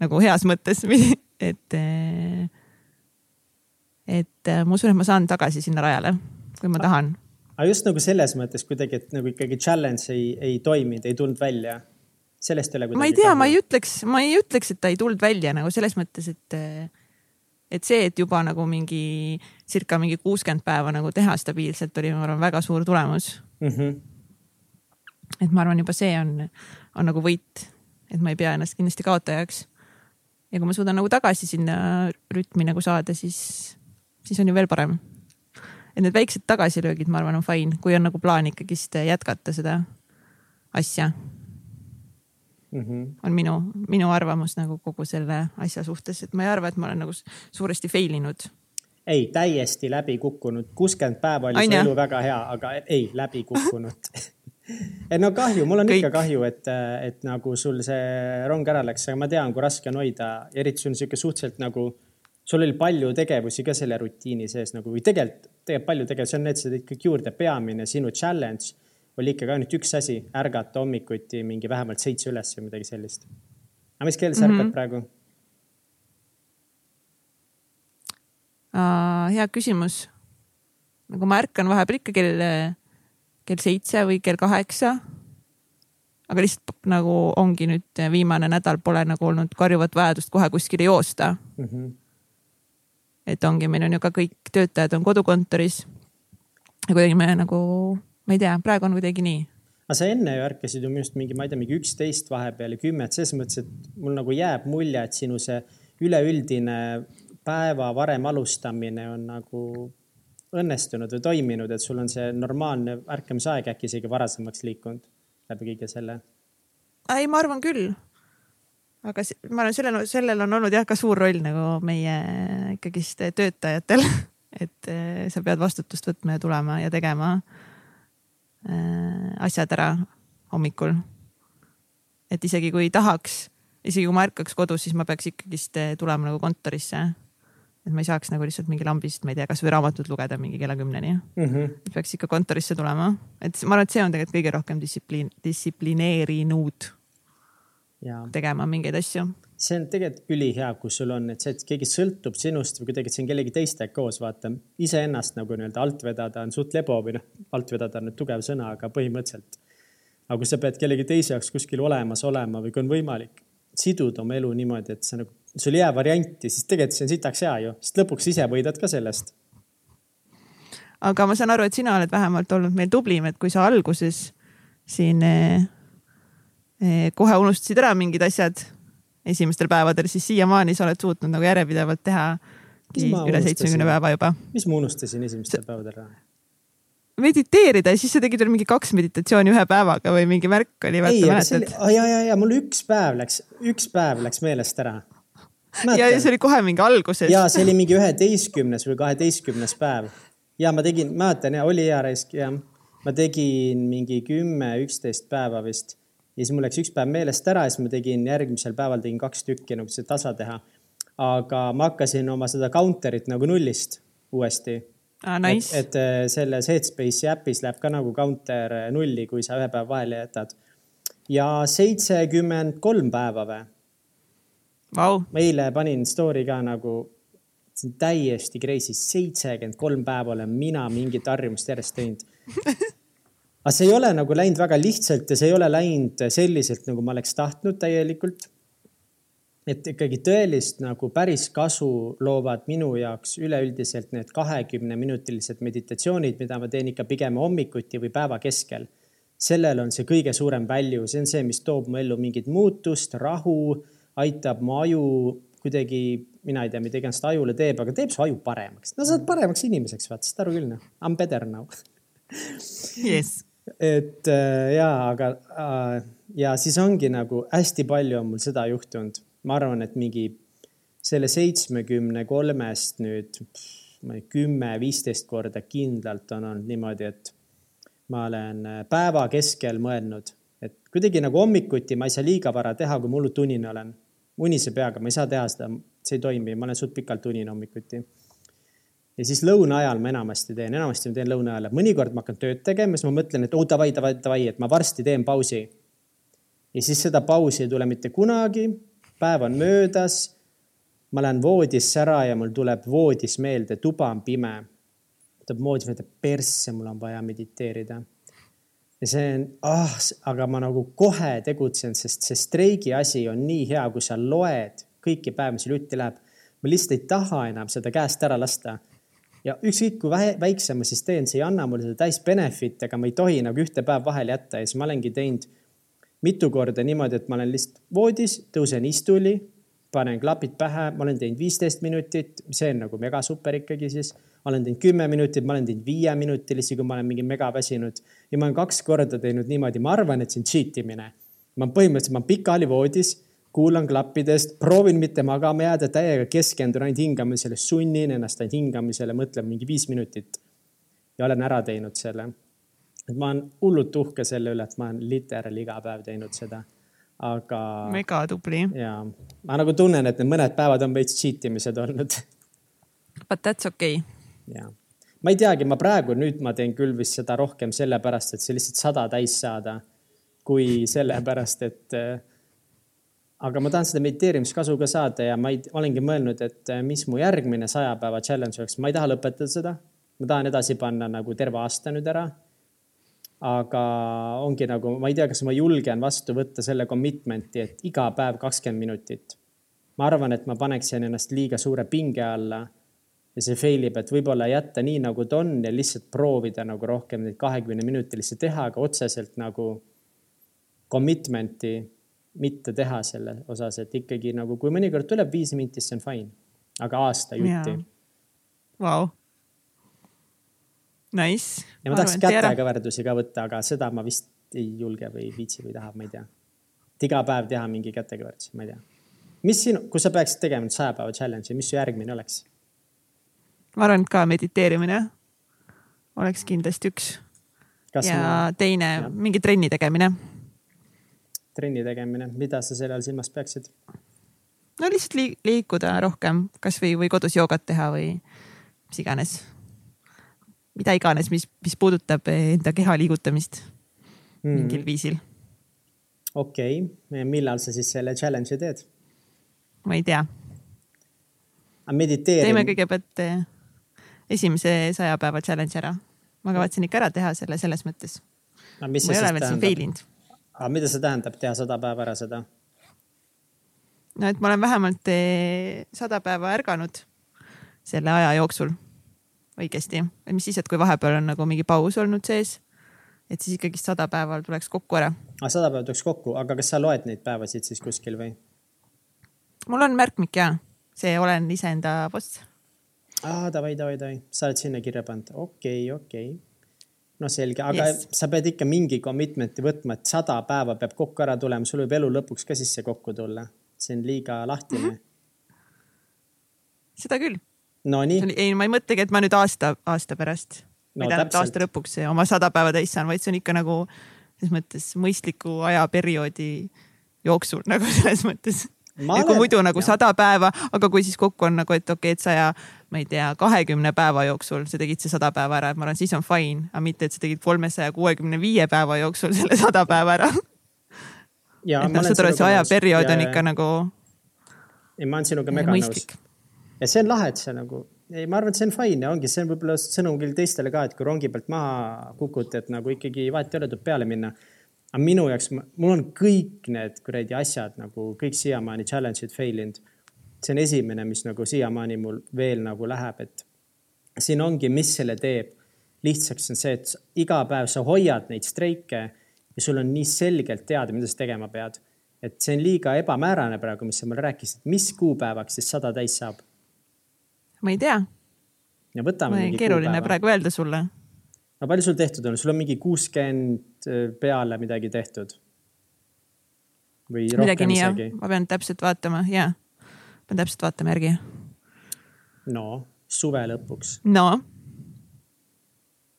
nagu heas mõttes, [LAUGHS] et, et ma usun, et ma saan tagasi sinna rajale, kui ma tahan. aga just nagu selles mõttes kuidagi, et nagu ikkagi challenge ei, ei toiminud, ei tulnud välja sellest ei ole kuidagi. ma ei tea, ma ei ütleks, ma ei ütleks, et ta ei tulnud välja nagu selles mõttes, et, et see, et juba nagu mingi circa mingi kuuskümmend päeva nagu teha stabiilselt oli, ma arvan, väga suur tulemus mm. -hmm. et ma arvan, juba see on, on nagu võit, et ma ei pea ennast kindlasti kaotajaks. ja kui ma suudan nagu tagasi sinna rütmi nagu saada, siis, siis on ju veel parem. et need väiksed tagasilöögid, ma arvan, on fine, kui on nagu plaan ikkagist jätkata seda asja mm. -hmm. on minu, minu arvamus nagu kogu selle asja suhtes, et ma ei arva, et ma olen nagu suuresti fail inud. ei, täiesti läbi kukkunud, kuuskümmend päeva oli su elu väga hea, aga ei, läbi kukkunud [LAUGHS] et no kahju, mul on Kõik. ikka kahju, et, et nagu sul see rong ära läks, aga ma tean, kui raske on hoida, eriti sul on sihuke suhteliselt nagu, sul oli palju tegevusi ka selle rutiini sees nagu või tegelikult, tegelikult palju tegevusi on need, sa tõid kõik juurde, peamine sinu challenge oli ikkagi ainult üks asi, ärgata hommikuti mingi vähemalt seitse üles või midagi sellist. aga mis kell sa mm -hmm. ärkad praegu uh,? hea küsimus. nagu ma ärkan vahepeal ikka kell, kell seitse või kell kaheksa. aga lihtsalt nagu ongi nüüd viimane nädal pole nagu olnud karjuvat vajadust kohe kuskile joosta mm. -hmm. Et ongi, meil on ju ka kõik töötajad on kodukontoris. ja kuidagi me nagu ma ei tea, praegu on kuidagi nii. aga sa enne ju ärkasid ju minu arust mingi, ma ei tea, mingi üksteist vahepeal ja kümme, et selles mõttes, et mul nagu jääb mulje, et sinu see üleüldine päeva varem alustamine on nagu õnnestunud või toiminud, et sul on see normaalne ärkamisaeg äkki isegi varasemaks liikunud läbi kõige selle? ei, ma arvan küll. Aga ma arvan, sellel, sellel on olnud jah ka suur roll nagu meie ikkagist töötajatel [LAUGHS] et eh, sa pead vastutust võtma ja tulema ja tegema Äh, asjad ära hommikul. et isegi kui tahaks, isegi kui ma ärkaks kodus, siis ma peaks ikkagist äh, tulema nagu kontorisse. et ma ei saaks nagu lihtsalt mingi lambist, ma ei tea, kasvõi raamatut lugeda mingi kella kümneni mm. -hmm. peaks ikka kontorisse tulema, et ma arvan, et see on tegelikult kõige rohkem distsipliin, distsiplineerinud tegema mingeid asju see on tegelikult ülihea, kui sul on, et see, et keegi sõltub sinust või kuidagi, et see on kellegi teistega koos, vaata. iseennast nagu nii-öelda alt vedada on suht lebo või noh, alt vedada on nüüd tugev sõna, aga põhimõtteliselt. aga kui sa pead kellegi teise jaoks kuskil olemas olema või kui on võimalik siduda oma elu niimoodi, et sa nagu, sul ei jää varianti, siis tegelikult see on sitaks hea ju, sest lõpuks ise võidad ka sellest. aga ma saan aru, et sina oled vähemalt olnud meil tublim, et kui sa alguses siin eh, kohe unustasid ära mingid asjad esimestel päevadel, siis siiamaani sa oled suutnud nagu järjepidevalt teha üle seitsmekümne päeva juba. mis ma unustasin esimestel päevadel ära? mediteerida ja siis sa tegid veel mingi kaks meditatsiooni ühe päevaga või mingi märk oli, vaata mäletad? ja, ja, ja mul üks päev läks, üks päev läks meelest ära. ja, ja see oli kohe mingi alguses. ja see oli mingi üheteistkümnes või kaheteistkümnes päev. ja ma tegin, mäletan ja oli hea raisk ja ma tegin mingi kümme, üksteist päeva vist ja siis mul läks üks päev meelest ära ja siis ma tegin järgmisel päeval tegin kaks tükki nagu see tasa teha. aga ma hakkasin oma seda counter'it nagu nullist uuesti ah,. Nice. et, et äh, selles Headspace'i äpis läheb ka nagu counter nulli, kui sa ühe päeva vahele jätad. ja seitsekümmend kolm päeva või wow.? ma eile panin story ka nagu, see on täiesti crazy, seitsekümmend kolm päeva olen mina mingit harjumust järjest teinud [LAUGHS] aga see ei ole nagu läinud väga lihtsalt ja see ei ole läinud selliselt, nagu ma oleks tahtnud täielikult. et ikkagi tõelist nagu päris kasu loovad minu jaoks üleüldiselt need kahekümneminutilised meditatsioonid, mida ma teen ikka pigem hommikuti või päeva keskel. sellel on see kõige suurem value, see on see, mis toob mu ellu mingit muutust, rahu, aitab mu aju kuidagi, mina ei tea, mida iganes ta ajule teeb, aga teeb su aju paremaks. no sa oled paremaks inimeseks, vaata, saad aru küll, noh. I m better now yes et äh, ja, aga äh, ja siis ongi nagu hästi palju on mul seda juhtunud. ma arvan, et mingi selle seitsmekümne kolmest nüüd ma ei tea, kümme, viisteist korda kindlalt on olnud niimoodi, et ma olen äh, päeva keskel mõelnud, et kuidagi nagu hommikuti ma ei saa liiga vara teha, kui ma hullult unine olen. unise peaga, ma ei saa teha seda, see ei toimi, ma olen suht pikalt unine hommikuti ja siis lõuna ajal ma enamasti teen, enamasti ma teen lõuna ajal, mõnikord ma hakkan tööd tegema, siis ma mõtlen, et oh davai, davai, davai, et ma varsti teen pausi. ja siis seda pausi ei tule mitte kunagi. päev on möödas. ma lähen voodisse ära ja mul tuleb voodis meelde, tuba on pime. tuleb voodis meelde, persse, mul on vaja mediteerida. ja see on, ah, aga ma nagu kohe tegutsen, sest see streigi asi on nii hea, kui sa loed kõiki päevi, mis sul jutti läheb. ma lihtsalt ei taha enam seda käest ära lasta ja ükskõik kui vähe, väiksem ma siis teen, see ei anna mulle seda täis benefit'i, aga ma ei tohi nagu ühte päeva vahele jätta ja siis ma olengi teinud mitu korda niimoodi, et ma olen lihtsalt voodis, tõusen istuli, panen klapid pähe, ma olen teinud viisteist minutit, see on nagu mega super ikkagi siis. ma olen teinud kümme minutit, ma olen teinud viieminutilisi, kui ma olen mingi mega väsinud ja ma olen kaks korda teinud niimoodi, ma arvan, et see on cheat imine. ma põhimõtteliselt, ma olen pikali voodis kuulan klappidest, proovin mitte magama jääda, täiega keskendun ainult hingamisele, sunnin ennast ainult hingamisele, mõtlen mingi viis minutit. ja olen ära teinud selle. et ma olen hullult uhke selle üle, et ma olen literaali iga päev teinud seda. aga. mega tubli. ja, ma nagu tunnen, et need mõned päevad on veits cheat imised olnud. But that's okei okay.. ja, ma ei teagi, ma praegu nüüd ma teen küll vist seda rohkem sellepärast, et see lihtsalt sada täis saada, kui sellepärast, et aga ma tahan seda mediteerimiskasu ka saada ja ma ei, olengi mõelnud, et eh, mis mu järgmine saja päeva challenge oleks, ma ei taha lõpetada seda. ma tahan edasi panna nagu terve aasta nüüd ära. aga ongi nagu, ma ei tea, kas ma julgen vastu võtta selle commitment'i, et iga päev kakskümmend minutit. ma arvan, et ma paneksin ennast liiga suure pinge alla ja see fail ib, et võib-olla jätta nii, nagu ta on ja lihtsalt proovida nagu rohkem neid kahekümne minutilisi teha, aga otseselt nagu commitment'i mitte teha selle osas, et ikkagi nagu, kui mõnikord tuleb viis minti, siis on fine, aga aasta jutti. Vau. Nice. ja ma, ma tahaks kätekõverdusi ka võtta, aga seda ma vist ei julge või viitsi või taha, ma ei tea. et iga päev teha mingi kätekõverdusi, ma ei tea. mis sinu, kui sa peaksid tegema nüüd saja päeva challenge'i, mis su järgmine oleks? ma arvan, et ka mediteerimine oleks kindlasti üks. ja ma... teine, mingi trenni tegemine trenni tegemine, mida sa selle all silmas peaksid? no lihtsalt li liikuda rohkem, kasvõi või kodus joogat teha või mis iganes. mida iganes, mis, mis puudutab enda keha liigutamist mm. mingil viisil. okei okay., millal sa siis selle challenge'i teed? ma ei tea. teeme kõigepealt eh, esimese saja päeva challenge ära. ma kavatsen ikka ära teha selle selles mõttes. ma ei ole veel siin fail inud aga mida see tähendab, teha sada päeva ära seda? no et ma olen vähemalt eh, sada päeva ärganud selle aja jooksul õigesti, mis siis, et kui vahepeal on nagu mingi paus olnud sees, et siis ikkagist sada päeva tuleks kokku ära. sada päeva tuleks kokku, aga kas sa loed neid päevasid siis kuskil või? mul on märkmik ja, see olen iseenda boss. aa, davai, davai, davai, sa oled sinna kirja pannud, okei okay,, okei okay no selge, aga yes. sa pead ikka mingi commitment'i võtma, et sada päeva peab kokku ära tulema, sul võib elu lõpuks ka sisse kokku tulla. see on liiga lahtine mm. -hmm. seda küll. Nonii. ei, ma ei mõtlegi, et ma nüüd aasta, aasta pärast no, või tähendab aasta lõpuks oma sada päeva täis saan, vaid see on ikka nagu selles mõttes mõistliku ajaperioodi jooksul nagu selles mõttes ja kui muidu nagu sada päeva, aga kui siis kokku on nagu, et okei okay,, et saja, ma ei tea, kahekümne päeva jooksul sa tegid see sada päeva ära, et ma arvan, siis on fine, aga mitte, et sa tegid kolmesaja kuuekümne viie päeva jooksul selle sada päeva ära. et noh, saad aru, et see ajaperiood on ikka nagu. ei, ma olen sinuga mega nõus. ja see on lahe, et sa nagu ei, ma arvan, et see on fine ja ongi, see on võib-olla sõnum küll teistele ka, et kui rongi pealt maha kukuti, et nagu ikkagi vahet ei ole, tuleb peale minna. Aga minu jaoks, mul on kõik need kuradi asjad nagu kõik siiamaani challenge'id fail inud. see on esimene, mis nagu siiamaani mul veel nagu läheb, et siin ongi, mis selle teeb. lihtsaks on see, et iga päev sa hoiad neid streike ja sul on nii selgelt teada, mida sa tegema pead. et see on liiga ebamäärane praegu, mis sa mulle rääkisid, mis kuupäevaks siis sada täis saab ma ei tea. ja võtame. keeruline kuupäeva. praegu öelda sulle. no palju sul tehtud on, sul on mingi kuuskümmend peale midagi tehtud? või midagi nii jah, ma pean täpselt vaatama ja, pean täpselt vaatama järgi. no suve lõpuks. no.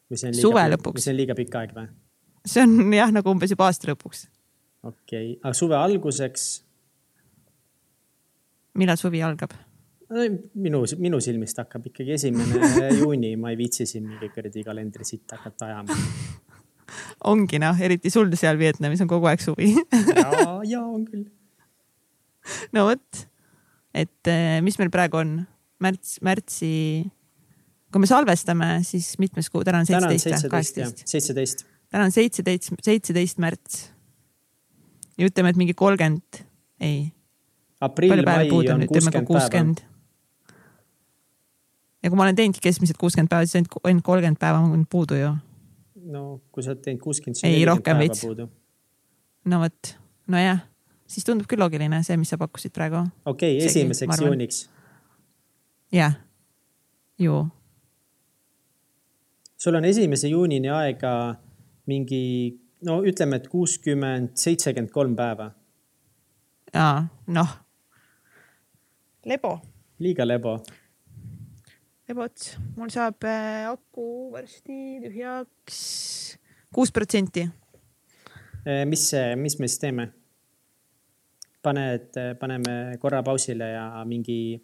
suve lõpuks. see on liiga pikk aeg või? see on jah, nagu umbes juba aasta lõpuks. okei okay., aga suve alguseks? millal suvi algab? minu, minu silmist hakkab ikkagi esimene [LAUGHS] juuni, ma ei viitsi siin mingi kuradi kalendri sitta hakata ajama. [LAUGHS] ongi noh, eriti sul seal Vietnamis on kogu aeg suvi ja, ja on küll. no vot, et eh, mis meil praegu on, märts, märtsi, kui me salvestame, siis mitmes kuu, täna on seitseteist või kaheksateist? seitseteist. täna on seitseteist, seitseteist märts. ja ütleme, et mingi kolmkümmend, ei. aprill, mai on kuuskümmend päeva ja kui ma olen teinudki keskmiselt kuuskümmend päeva, siis ainult kolmkümmend päeva on puudu ju. No kui sa oled teinud kuuskümmend, nelikümmend päeva veits. no vot, nojah, siis tundub küll loogiline see, mis sa pakkusid praegu. okei okay,, esimeseks juuniks. jah, ju. sul on esimese juunini aega mingi, no ütleme, et kuuskümmend, seitsekümmend kolm päeva. aa, noh. lebo. liiga lebo vot, mul saab äh, aku varsti tühjaks kuus protsenti. Äh, mis, mis me siis teeme? paned, paneme korra pausile ja mingi,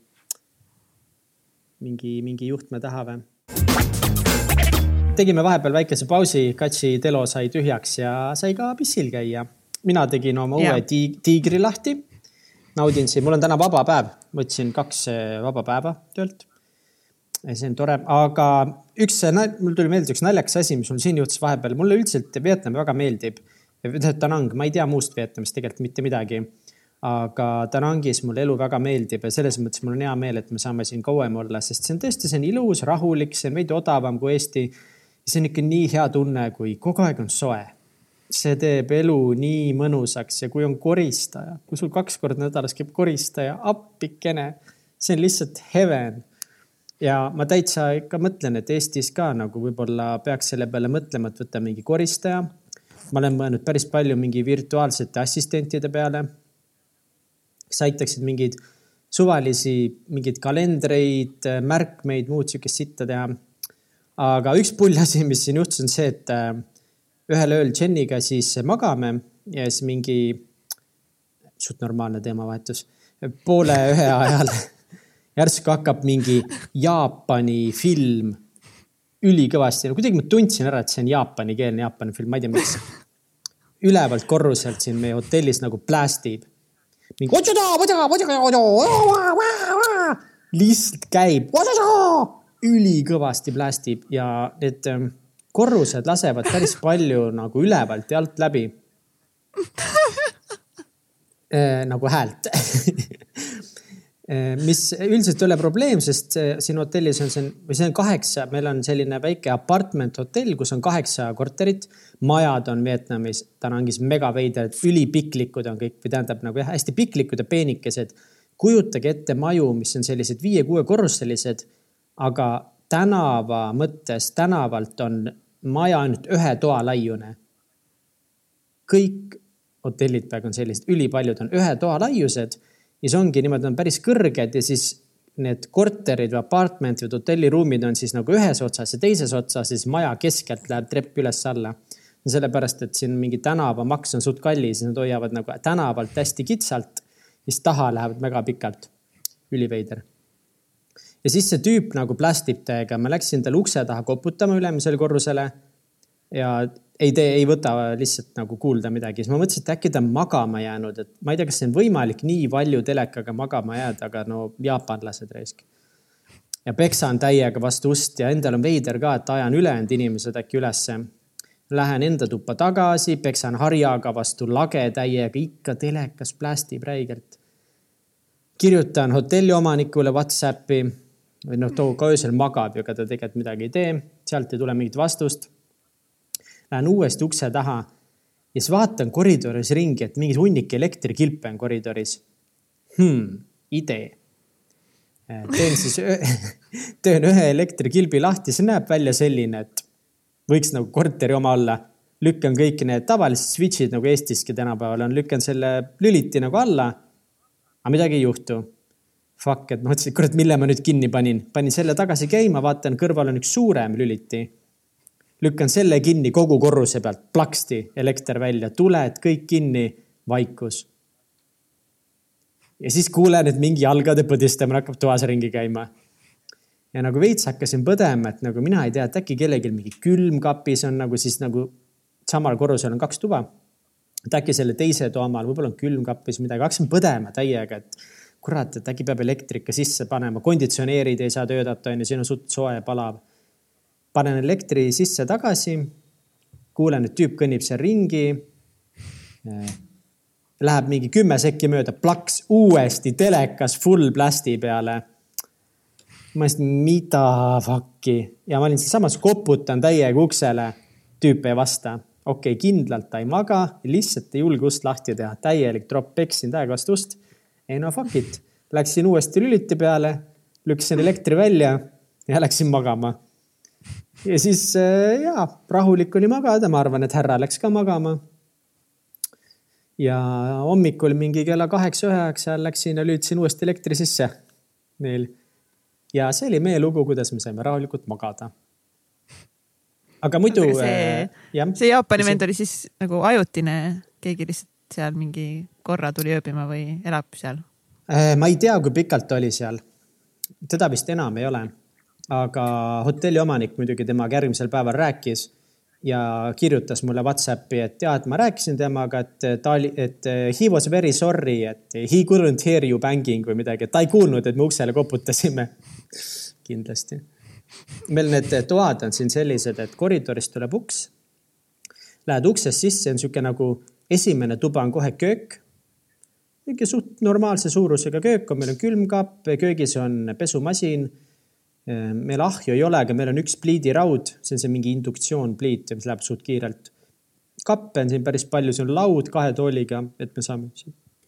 mingi, mingi juhtme taha või? tegime vahepeal väikese pausi, Katsi telo sai tühjaks ja sai ka pissil käia. mina tegin oma uue tiig tiigri lahti. naudin siin, mul on täna vaba päev, võtsin kaks äh, vaba päeva töölt see on tore, aga üks, mul tuli meelde üks naljakas asi, mis mul siin juhtus vahepeal, mulle üldiselt Vietnam väga meeldib. Danang, ma ei tea muust Vietnamist tegelikult mitte midagi. aga Danangis mulle elu väga meeldib ja selles mõttes mul on hea meel, et me saame siin kauem olla, sest see on tõesti, see on ilus, rahulik, see on veidi odavam kui Eesti. see on ikka nii hea tunne, kui kogu aeg on soe. see teeb elu nii mõnusaks ja kui on koristaja, kui sul kaks korda nädalas käib koristaja, appikene, see on lihtsalt heaven ja ma täitsa ikka mõtlen, et Eestis ka nagu võib-olla peaks selle peale mõtlema, et võtta mingi koristaja. ma olen mõelnud päris palju mingi virtuaalsete assistentide peale, kes aitaksid mingeid suvalisi, mingeid kalendreid, märkmeid, muud sihukest sitta teha. aga üks pull asi, mis siin juhtus, on see, et äh, ühel ööl Jeniga siis magame ja siis mingi, suht normaalne teemavahetus, poole ühe ajal [LAUGHS] järsku hakkab mingi Jaapani film ülikõvasti, kuidagi ma tundsin ära, et see on jaapanikeelne Jaapani film, ma ei tea, miks. ülevalt korruselt siin meie hotellis nagu plästib. mingi lihtsalt käib, ülikõvasti plästib ja need ähm, korrused lasevad päris palju nagu ülevalt ja alt läbi äh, nagu häält [LAUGHS] mis üldiselt ei ole probleem, sest siin hotellis on see, või see on kaheksa, meil on selline väike apartment hotell, kus on kaheksa korterit. majad on Vietnamis, Danangis mega veidrad, ülipiklikud on kõik või tähendab nagu jah, hästi piklikud ja peenikesed. kujutage ette maju, mis on sellised viie-kuuekorruselised, aga tänava mõttes, tänavalt on maja ainult ühe toa laiune. kõik hotellid praegu on sellised, ülipaljud on ühe toa laiused ja see ongi niimoodi, on päris kõrged ja siis need korterid või apartment'id või hotelliruumid on siis nagu ühes otsas ja teises otsas, siis maja keskelt läheb trepp üles-alla. sellepärast, et siin mingi tänavamaks on suht kallis, nad hoiavad nagu tänavalt hästi kitsalt, siis taha lähevad väga pikalt. üliveider. ja siis see tüüp nagu plästib täiega, ma läksin talle ukse taha koputama ülemisele korrusele. Ja ei tee, ei võta lihtsalt nagu kuulda midagi, siis ma mõtlesin, et äkki ta on magama jäänud, et ma ei tea, kas see on võimalik nii valju telekaga magama jääda, aga no jaapanlased raisk. ja peksan täiega vastu ust ja endal on veider ka, et ajan ülejäänud inimesed äkki ülesse. Lähen enda tuppa tagasi, peksan harjaga vastu lage täiega, ikka telekas plästib räigelt. kirjutan hotelli omanikule Whatsappi või noh, too ka öösel magab ja ega ta tegelikult midagi ei tee, sealt ei tule mingit vastust. Lähen uuesti ukse taha ja siis vaatan koridoris ringi, et mingi hunnik elektrikilpe on koridoris hmm,. idee teen siis, [LAUGHS] teen ühe elektrikilbi lahti, see näeb välja selline, et võiks nagu korteri oma olla. lükkan kõik need tavalised switch'id nagu Eestiski tänapäeval on, lükkan selle lüliti nagu alla. aga midagi ei juhtu. Fuck, et ma mõtlesin, et kurat, mille ma nüüd kinni panin, panin selle tagasi käima, vaatan, kõrval on üks suurem lüliti. Lükkan selle kinni kogu korruse pealt, plaksti elekter välja, tuled kõik kinni, vaikus ja siis kuulen, et mingi jalgade põdistamine hakkab toas ringi käima. ja nagu veits hakkasin põdema, et nagu mina ei tea, et äkki kellelgi mingi külmkapis on nagu siis nagu samal korrusel on kaks tuba. et äkki selle teise toa omal võib-olla on külmkapis midagi, hakkasin põdema täiega, et kurat, et äkki peab elektrika sisse panema, konditsioneerid ei saa töötada, on ju, siin on suht soe, palav. Panen elektri sisse tagasi. kuulen, et tüüp kõnnib seal ringi Läheb mingi kümme sekki mööda, plaks uuesti telekas full plasti peale. ma mõtlesin, mida fuck'i ja ma olin sealsamas, koputan täiega uksele. tüüp ei vasta. okei okay,, kindlalt ta ei maga, lihtsalt ei julge ust lahti teha, täielik tropp, peksin täiega vastu ust. ei no fuck it, läksin uuesti lüliti peale, lükkasin elektri välja ja läksin magama ja siis äh, ja rahulik oli magada, ma arvan, et härra läks ka magama ja hommikul mingi kella kaheksa-üheksa läksin ja lülitasin uuesti elektri sisse neil. ja see oli meie lugu, kuidas me saime rahulikult magada. aga muidu. see, äh, see Jaapani vend oli siis nagu ajutine, keegi lihtsalt seal mingi korra tuli ööbima või elab seal? Äh, ma ei tea, kui pikalt ta oli seal. teda vist enam ei ole. Aga hotelli omanik muidugi temaga järgmisel päeval rääkis ja kirjutas mulle Whatsappi, et ja, et ma rääkisin temaga, et ta oli, et he was very sorry, et he couldn't hear you banging või midagi, et ta ei kuulnud, et me uksele koputasime. kindlasti. meil need toad on siin sellised, et koridorist tuleb uks. Lähed uksest sisse, on niisugune nagu esimene tuba on kohe köök. niisugune suht normaalse suurusega köök on, meil on külmkapp, köögis on pesumasin meil ahju ei ole, aga meil on üks pliidiraud, see on see mingi induktsioonpliit, mis läheb suht kiirelt. kappe on siin päris palju, see on laud kahe tooliga, et me saame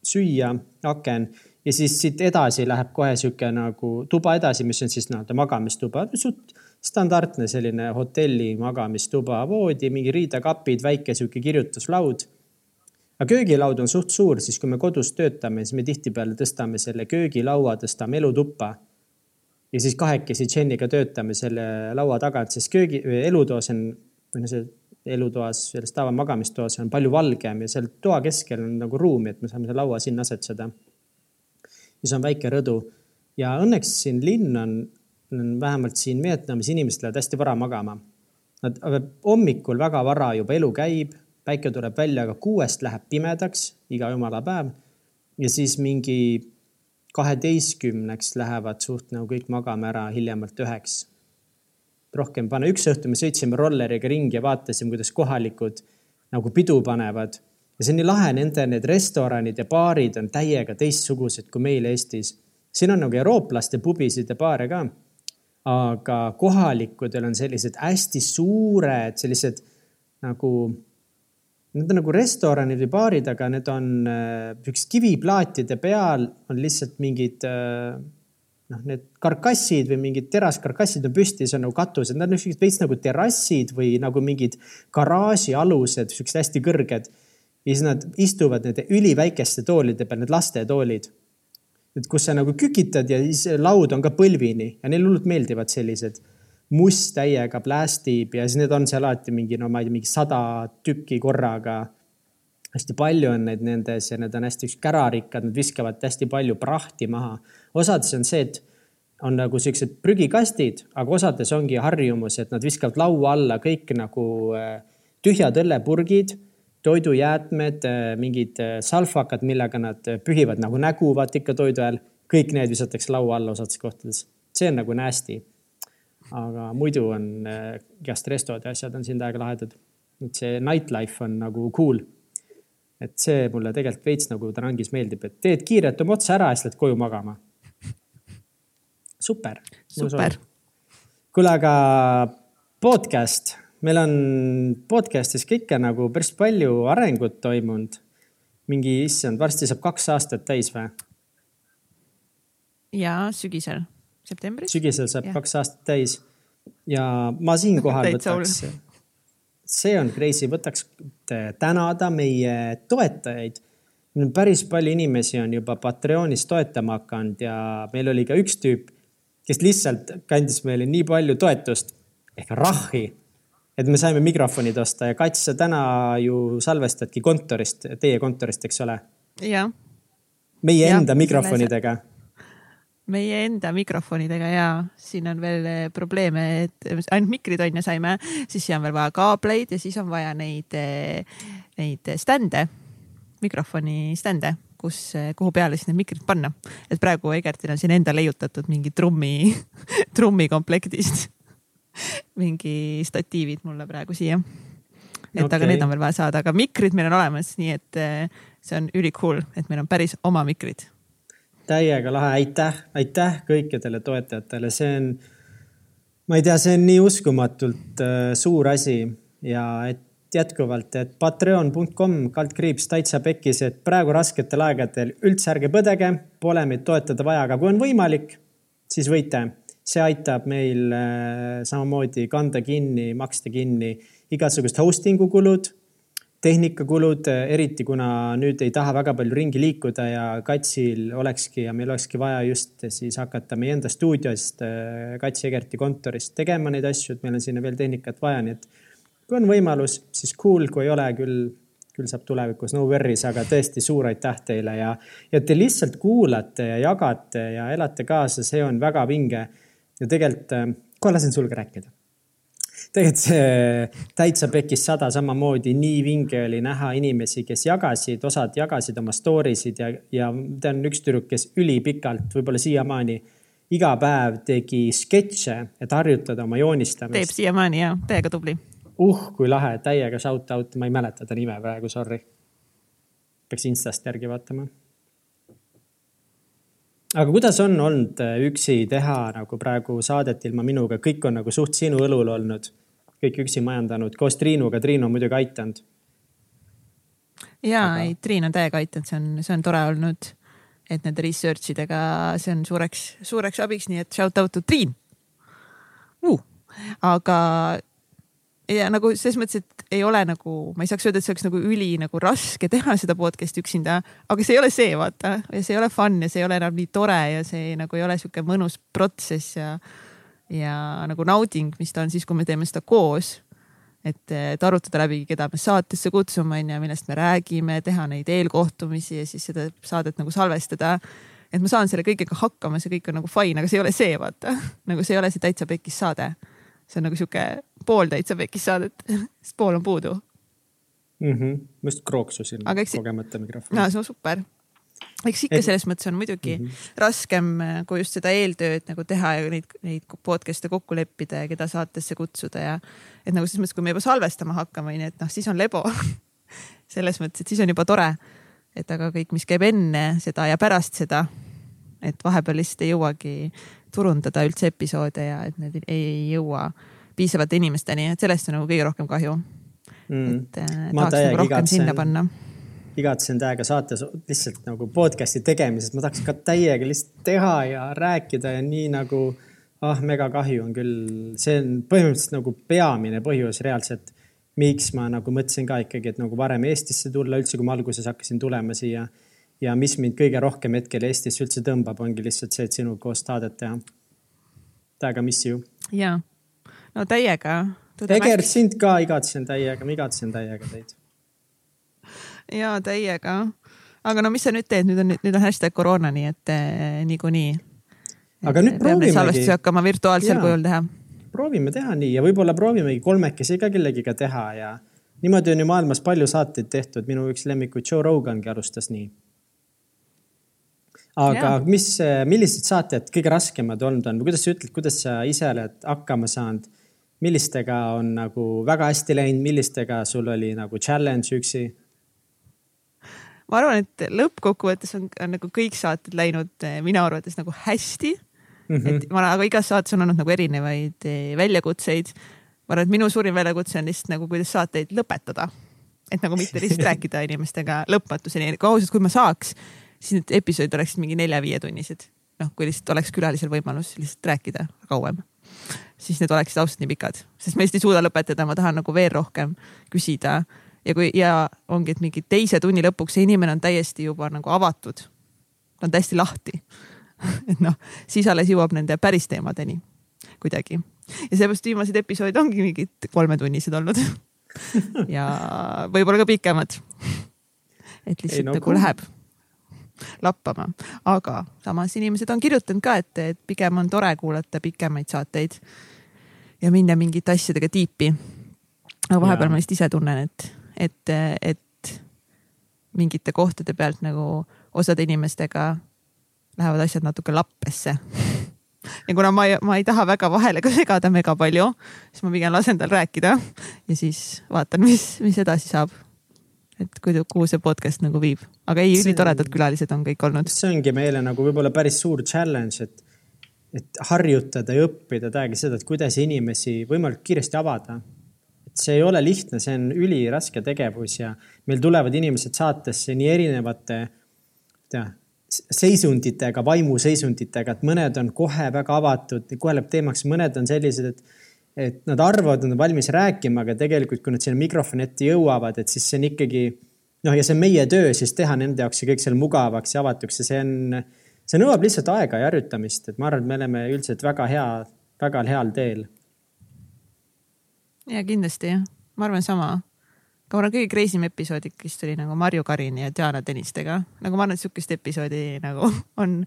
süüa, aken ja siis siit edasi läheb kohe sihuke nagu tuba edasi, mis on siis nii-öelda magamistuba, suht standardne selline hotelli magamistuba, voodi, mingi riidekapid, väike sihuke kirjutuslaud. aga köögilaud on suht suur, siis kui me kodus töötame, siis me tihtipeale tõstame selle köögilaua, tõstame elutuppa ja siis kahekesi Jeniga töötame selle laua tagant, sest köögi, elutoas on, või noh, see elutoas, selles tava magamistoas on palju valgem ja seal toa keskel on nagu ruumi, et me saame selle laua sinna asetseda. ja see on väike rõdu ja õnneks siin linn on, on vähemalt siin Vietnamis inimesed lähevad hästi vara magama. Nad hommikul väga vara juba elu käib, päike tuleb välja, aga kuuest läheb pimedaks iga jumala päev. ja siis mingi kaheteistkümneks lähevad suht nagu kõik magama ära hiljemalt üheks. rohkem pane, üks õhtu me sõitsime rolleriga ringi ja vaatasime, kuidas kohalikud nagu pidu panevad. ja see on nii lahe, nende need restoranid ja baarid on täiega teistsugused kui meil Eestis. siin on nagu eurooplaste pubisid ja baare ka. aga kohalikudel on sellised hästi suured, sellised nagu Need on nagu restoranid või baarid, aga need on üks äh, kiviplaatide peal on lihtsalt mingid äh, noh, need karkassid või mingid teraskarkassid on püsti, see on nagu katused, nad on niisugused veits nagu terrassid või nagu mingid garaažialused, siuksed hästi kõrged. ja siis nad istuvad nende üliväikeste toolide peal, need lastetoolid. et kus sa nagu kükitad ja siis laud on ka põlvini ja neile hullult meeldivad sellised must täiega plästib ja siis need on seal alati mingi, no ma ei tea, mingi sada tükki korraga. hästi palju on neid nendes ja need on hästi kärarikkad, nad viskavad hästi palju prahti maha. osades on see, et on nagu siuksed prügikastid, aga osades ongi harjumus, et nad viskavad laua alla kõik nagu äh, tühjad õllepurgid, toidujäätmed, äh, mingid äh, salvakad, millega nad pühivad nagu nägu, vaata ikka toidu ajal. kõik need visatakse laua alla osades kohtades see on nagu nasty. Aga muidu on igast restod ja asjad on siin täiega lahedad. et see nightlife on nagu cool. et see mulle tegelikult veits nagu Tarangis meeldib, et teed kiirelt oma otsa ära ja siis lähed koju magama. super. super. kuule, aga podcast, meil on podcast'is ka ikka nagu päris palju arengut toimunud. mingi, issand, varsti saab kaks aastat täis või? ja sügisel, septembris. sügisel saab ja. kaks aastat täis ja ma siinkohal võtaks, see on crazy, võtaks tänada meie toetajaid. päris palju inimesi on juba Patreonis toetama hakanud ja meil oli ka üks tüüp, kes lihtsalt kandis meile nii palju toetust ehk rahhi, et me saime mikrofonid osta ja Kats, sa täna ju salvestadki kontorist, teie kontorist, eks ole? jah. meie ja, enda mikrofonidega meie enda mikrofonidega ja siin on veel eh, probleeme, et ainult mikrid on ja saime, siis siia on veel vaja kaableid ja siis on vaja neid, eh, neid stände, mikrofoni stände, kus, eh, kuhu peale siis need mikrid panna. et praegu Egertil on siin enda leiutatud mingi trummi, [LAUGHS] trummi komplektist mingi statiivid mulle praegu siia. et okay. aga need on veel vaja saada, aga mikrid meil on olemas, nii et see on ülikool, et meil on päris oma mikrid. Täiega lahe, aitäh, aitäh kõikidele toetajatele, see on, ma ei tea, see on nii uskumatult äh, suur asi. Ja et jätkuvalt, et patreon.com kaldkriips täitsa pekkis, et praegu rasketel aegadel üldse ärge põdege, pole meid toetada vaja, aga kui on võimalik, siis võite. See aitab meil äh, samamoodi kanda kinni, maksta kinni igasugused hosting'u kulud, tehnikakulud, äh, eriti kuna nüüd ei taha väga palju ringi liikuda ja Katsil olekski ja meil olekski vaja just siis hakata meie enda stuudiost äh, Kats Egerti kontorist tegema neid asju, et meil on sinna veel tehnikat vaja, nii et kui on võimalus, siis cool, kui ei ole, küll, küll saab tulevikus, no worries, aga tõesti suur aitäh teile ja, ja te lihtsalt kuulate ja jagate ja elate kaasa, see on väga vinge ja tegelikult, kohe lasen sul ka rääkida. Tegelikult see täitsa pekis sada samamoodi, nii vinge oli näha inimesi, kes jagasid, osad jagasid oma story sid ja, ja tean üks tüdruk, kes ülipikalt, võib-olla siiamaani iga päev tegi sketše, et harjutada oma joonistamist. teeb siiamaani ja, täiega tubli. uh, kui lahe, täiega shout out, ma ei mäleta ta nime praegu, sorry. peaks Instast järgi vaatama aga kuidas on olnud äh, üksi teha nagu praegu saadet ilma minuga, kõik on nagu suht sinu õlul olnud, kõik üksi majandanud, koos Triinuga, Triinu on muidugi aidanud. ja aga... ei, Triin on täiega aidanud, see on, see on tore olnud, et nende research idega, see on suureks, suureks abiks, nii et shout out to Triin! Uh.. aga ja nagu selles mõttes, et ei ole nagu, ma ei saaks öelda, et see oleks nagu üli nagu raske teha seda podcast'i üksinda, aga see ei ole see, vaata, ja see ei ole fun ja see ei ole enam nii tore ja see nagu ei ole sihuke mõnus protsess ja, ja nagu nauding, mis ta on siis, kui me teeme seda koos. et, et arutada läbi, keda me saatesse kutsume, onju, millest me räägime, teha neid eelkohtumisi ja siis seda saadet nagu salvestada. Et ma saan selle kõigega hakkama, see kõik on nagu fine, aga see ei ole see, vaata. [LAUGHS] Nagu see ei ole see täitsa pekis saade. See on nagu sihuke pooltäitsa pekis saadet, [LAUGHS] sest pool on puudu mm. -hmm. ma just krooksusin eks... kogemata mikrofoni. no see on super. eks ikka selles mõttes on muidugi mm -hmm. raskem, kui just seda eeltööd nagu teha ja neid, neid podcast'e kokku leppida ja keda saatesse kutsuda ja et nagu selles mõttes, kui me juba salvestama hakkame, onju, et noh, siis on lebo [LAUGHS] selles mõttes, et siis on juba tore. et aga kõik, mis käib enne seda ja pärast seda, et vahepeal lihtsalt ei jõuagi turundada üldse episoode ja et need ei jõua piisavate inimesteni, et sellest on nagu kõige rohkem kahju mm.. et äh, tahaks nagu rohkem igatsen, sinna panna. igatsen täiega saates lihtsalt nagu podcast'i tegemisest, ma tahaks ka täiega lihtsalt teha ja rääkida ja nii nagu ah, mega kahju on küll, see on põhimõtteliselt nagu peamine põhjus reaalselt, miks ma nagu mõtlesin ka ikkagi, et nagu varem Eestisse tulla üldse, kui ma alguses hakkasin tulema siia ja mis mind kõige rohkem hetkel Eestisse üldse tõmbab, ongi lihtsalt see, et sinuga koos saadet teha. täiega miss you. ja, no täiega. Egert, sind ka igatsen täiega, ma igatsen täiega teid. ja täiega, aga no mis sa nüüd teed, nüüd on, nüüd on hashtag koroona, nii et eh, niikuinii. aga nüüd proovimegi. salvestusi hakkama virtuaalsel kujul teha. proovime teha nii ja võib-olla proovimegi kolmekesi ka kellegiga teha ja niimoodi on ju maailmas palju saateid tehtud, minu üks lemmikuid Joe Rogangi alustas nii aga ja. mis, millised saated kõige raskemad olnud on või kuidas sa ütled, kuidas sa ise oled hakkama saanud? Millistega on nagu väga hästi läinud, millistega sul oli nagu challenge üksi? ma arvan, et lõppkokkuvõttes on, on nagu kõik saated läinud eh, minu arvates nagu hästi mm. -hmm. et ma, aga igas saates on olnud nagu erinevaid eh, väljakutseid. ma arvan, et minu suurim väljakutse on lihtsalt nagu, kuidas saateid lõpetada. et nagu mitte lihtsalt [LAUGHS] rääkida inimestega lõpmatuseni, kui ausalt, kui ma saaks, siis need episoodid oleksid mingi nelja-viietunnised. noh, kui lihtsalt oleks külalisel võimalus lihtsalt rääkida kauem siis need oleksid ausalt nii pikad, sest ma lihtsalt ei suuda lõpetada, ma tahan nagu veel rohkem küsida. Ja kui ja ongi, et mingi teise tunni lõpuks see inimene on täiesti juba nagu avatud. ta on täiesti lahti. [LAUGHS] Et noh, siis alles jõuab nende päris teemadeni kuidagi. Ja seepärast viimased episoodid ongi mingid kolmetunnised olnud. [LAUGHS] Ja võib-olla ka pikemad. [LAUGHS] et lihtsalt no, nagu läheb lappama, aga samas inimesed on kirjutanud ka, et, et pigem on tore kuulata pikemaid saateid ja minna mingite asjadega tiipi. aga vahepeal ma lihtsalt ise tunnen, et et, et mingite kohtade pealt nagu osade inimestega lähevad asjad natuke lappesse ja kuna ma ei, ma ei taha väga vahele ka segada mega palju, siis ma pigem lasen tal rääkida ja siis vaatan, mis, mis edasi saab. Et kuhu, kuhu see podcast nagu viib, aga ei, ülitoredad külalised on kõik olnud. see ongi meile nagu võib-olla päris suur challenge, et, et harjutada ja õppida täiega seda, et kuidas inimesi võimalikult kiiresti avada see ei ole lihtne, see on üliraske tegevus ja meil tulevad inimesed saatesse nii erinevate tea, seisunditega, vaimuseisunditega, et mõned on kohe väga avatud, kohe läheb teemaks, mõned on sellised, et et nad arvavad, nad on valmis rääkima, aga tegelikult, kui nad sinna mikrofoni ette jõuavad, et siis see on ikkagi noh, ja see on meie töö siis teha nende jaoks see kõik seal mugavaks ja avatuks ja see on, see nõuab lihtsalt aega ja harjutamist, et ma arvan, et me oleme üldiselt väga hea, väga heal teel ja kindlasti jah, ma arvan sama. aga ma arvan, kõige crazy im episood ikkagist oli nagu Marju Karini ja Diana Tõnistega. nagu ma arvan, et sihukest episoodi nagu [LAUGHS] on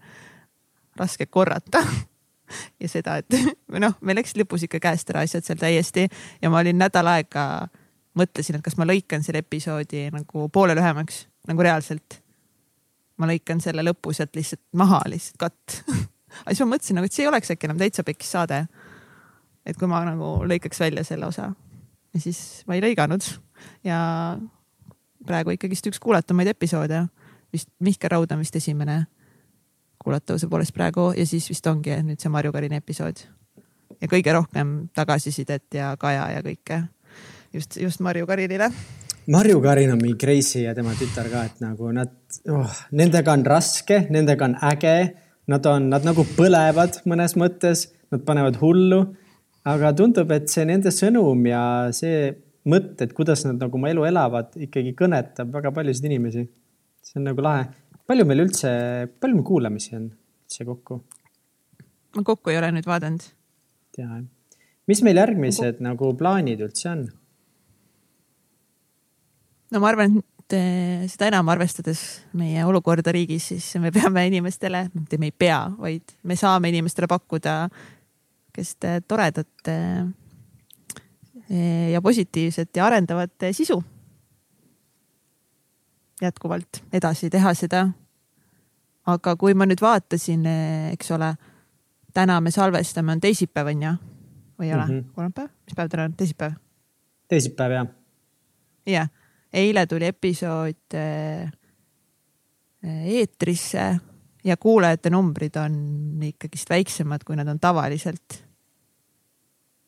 raske korrata ja seda, et [LAUGHS] või noh, meil läksid lõpus ikka käest ära asjad seal täiesti ja ma olin nädal aega, mõtlesin, et kas ma lõikan selle episoodi nagu poole lühemaks, nagu reaalselt. ma lõikan selle lõpu sealt lihtsalt maha, lihtsalt katt. [LAUGHS] Aga siis ma mõtlesin nagu, et see ei oleks äkki enam täitsa pekkis saade. Et kui ma nagu lõikaks välja selle osa. Ja siis ma ei lõiganud. Ja praegu ikkagist üks kuulatumaid episoode, vist Mihkel Raud on vist esimene kuulatavuse poolest praegu ja siis vist ongi nüüd see Marju Karini episood. ja kõige rohkem tagasisidet ja Kaja ja kõike just, just Marju Karinile. Marju Karin on mingi crazy ja tema tütar ka, et nagu nad oh,, nendega on raske, nendega on äge, nad on, nad nagu põlevad mõnes mõttes, nad panevad hullu aga tundub, et see nende sõnum ja see mõtted, kuidas nad nagu oma elu elavad, ikkagi kõnetab väga paljusid inimesi. see on nagu lahe. Palju meil üldse, palju meil kuulamisi on üldse kokku? ma kokku ei ole nüüd vaadanud. jah. mis meil järgmised ma... nagu plaanid üldse on? no ma arvan, et eh, seda enam arvestades meie olukorda riigis, siis me peame inimestele, mitte me ei pea, vaid me saame inimestele pakkuda sihukest äh, toredat äh, ja positiivset ja arendavat sisu. Jätkuvalt edasi teha seda. aga kui ma nüüd vaatasin, eks ole, täna me salvestame, on teisipäev on ju, või ei ole mm -hmm., kolmapäev, mis päev täna on, teisipäev? teisipäev jah. jah, eile tuli episood eetrisse ja kuulajate numbrid on ikkagist väiksemad, kui nad on tavaliselt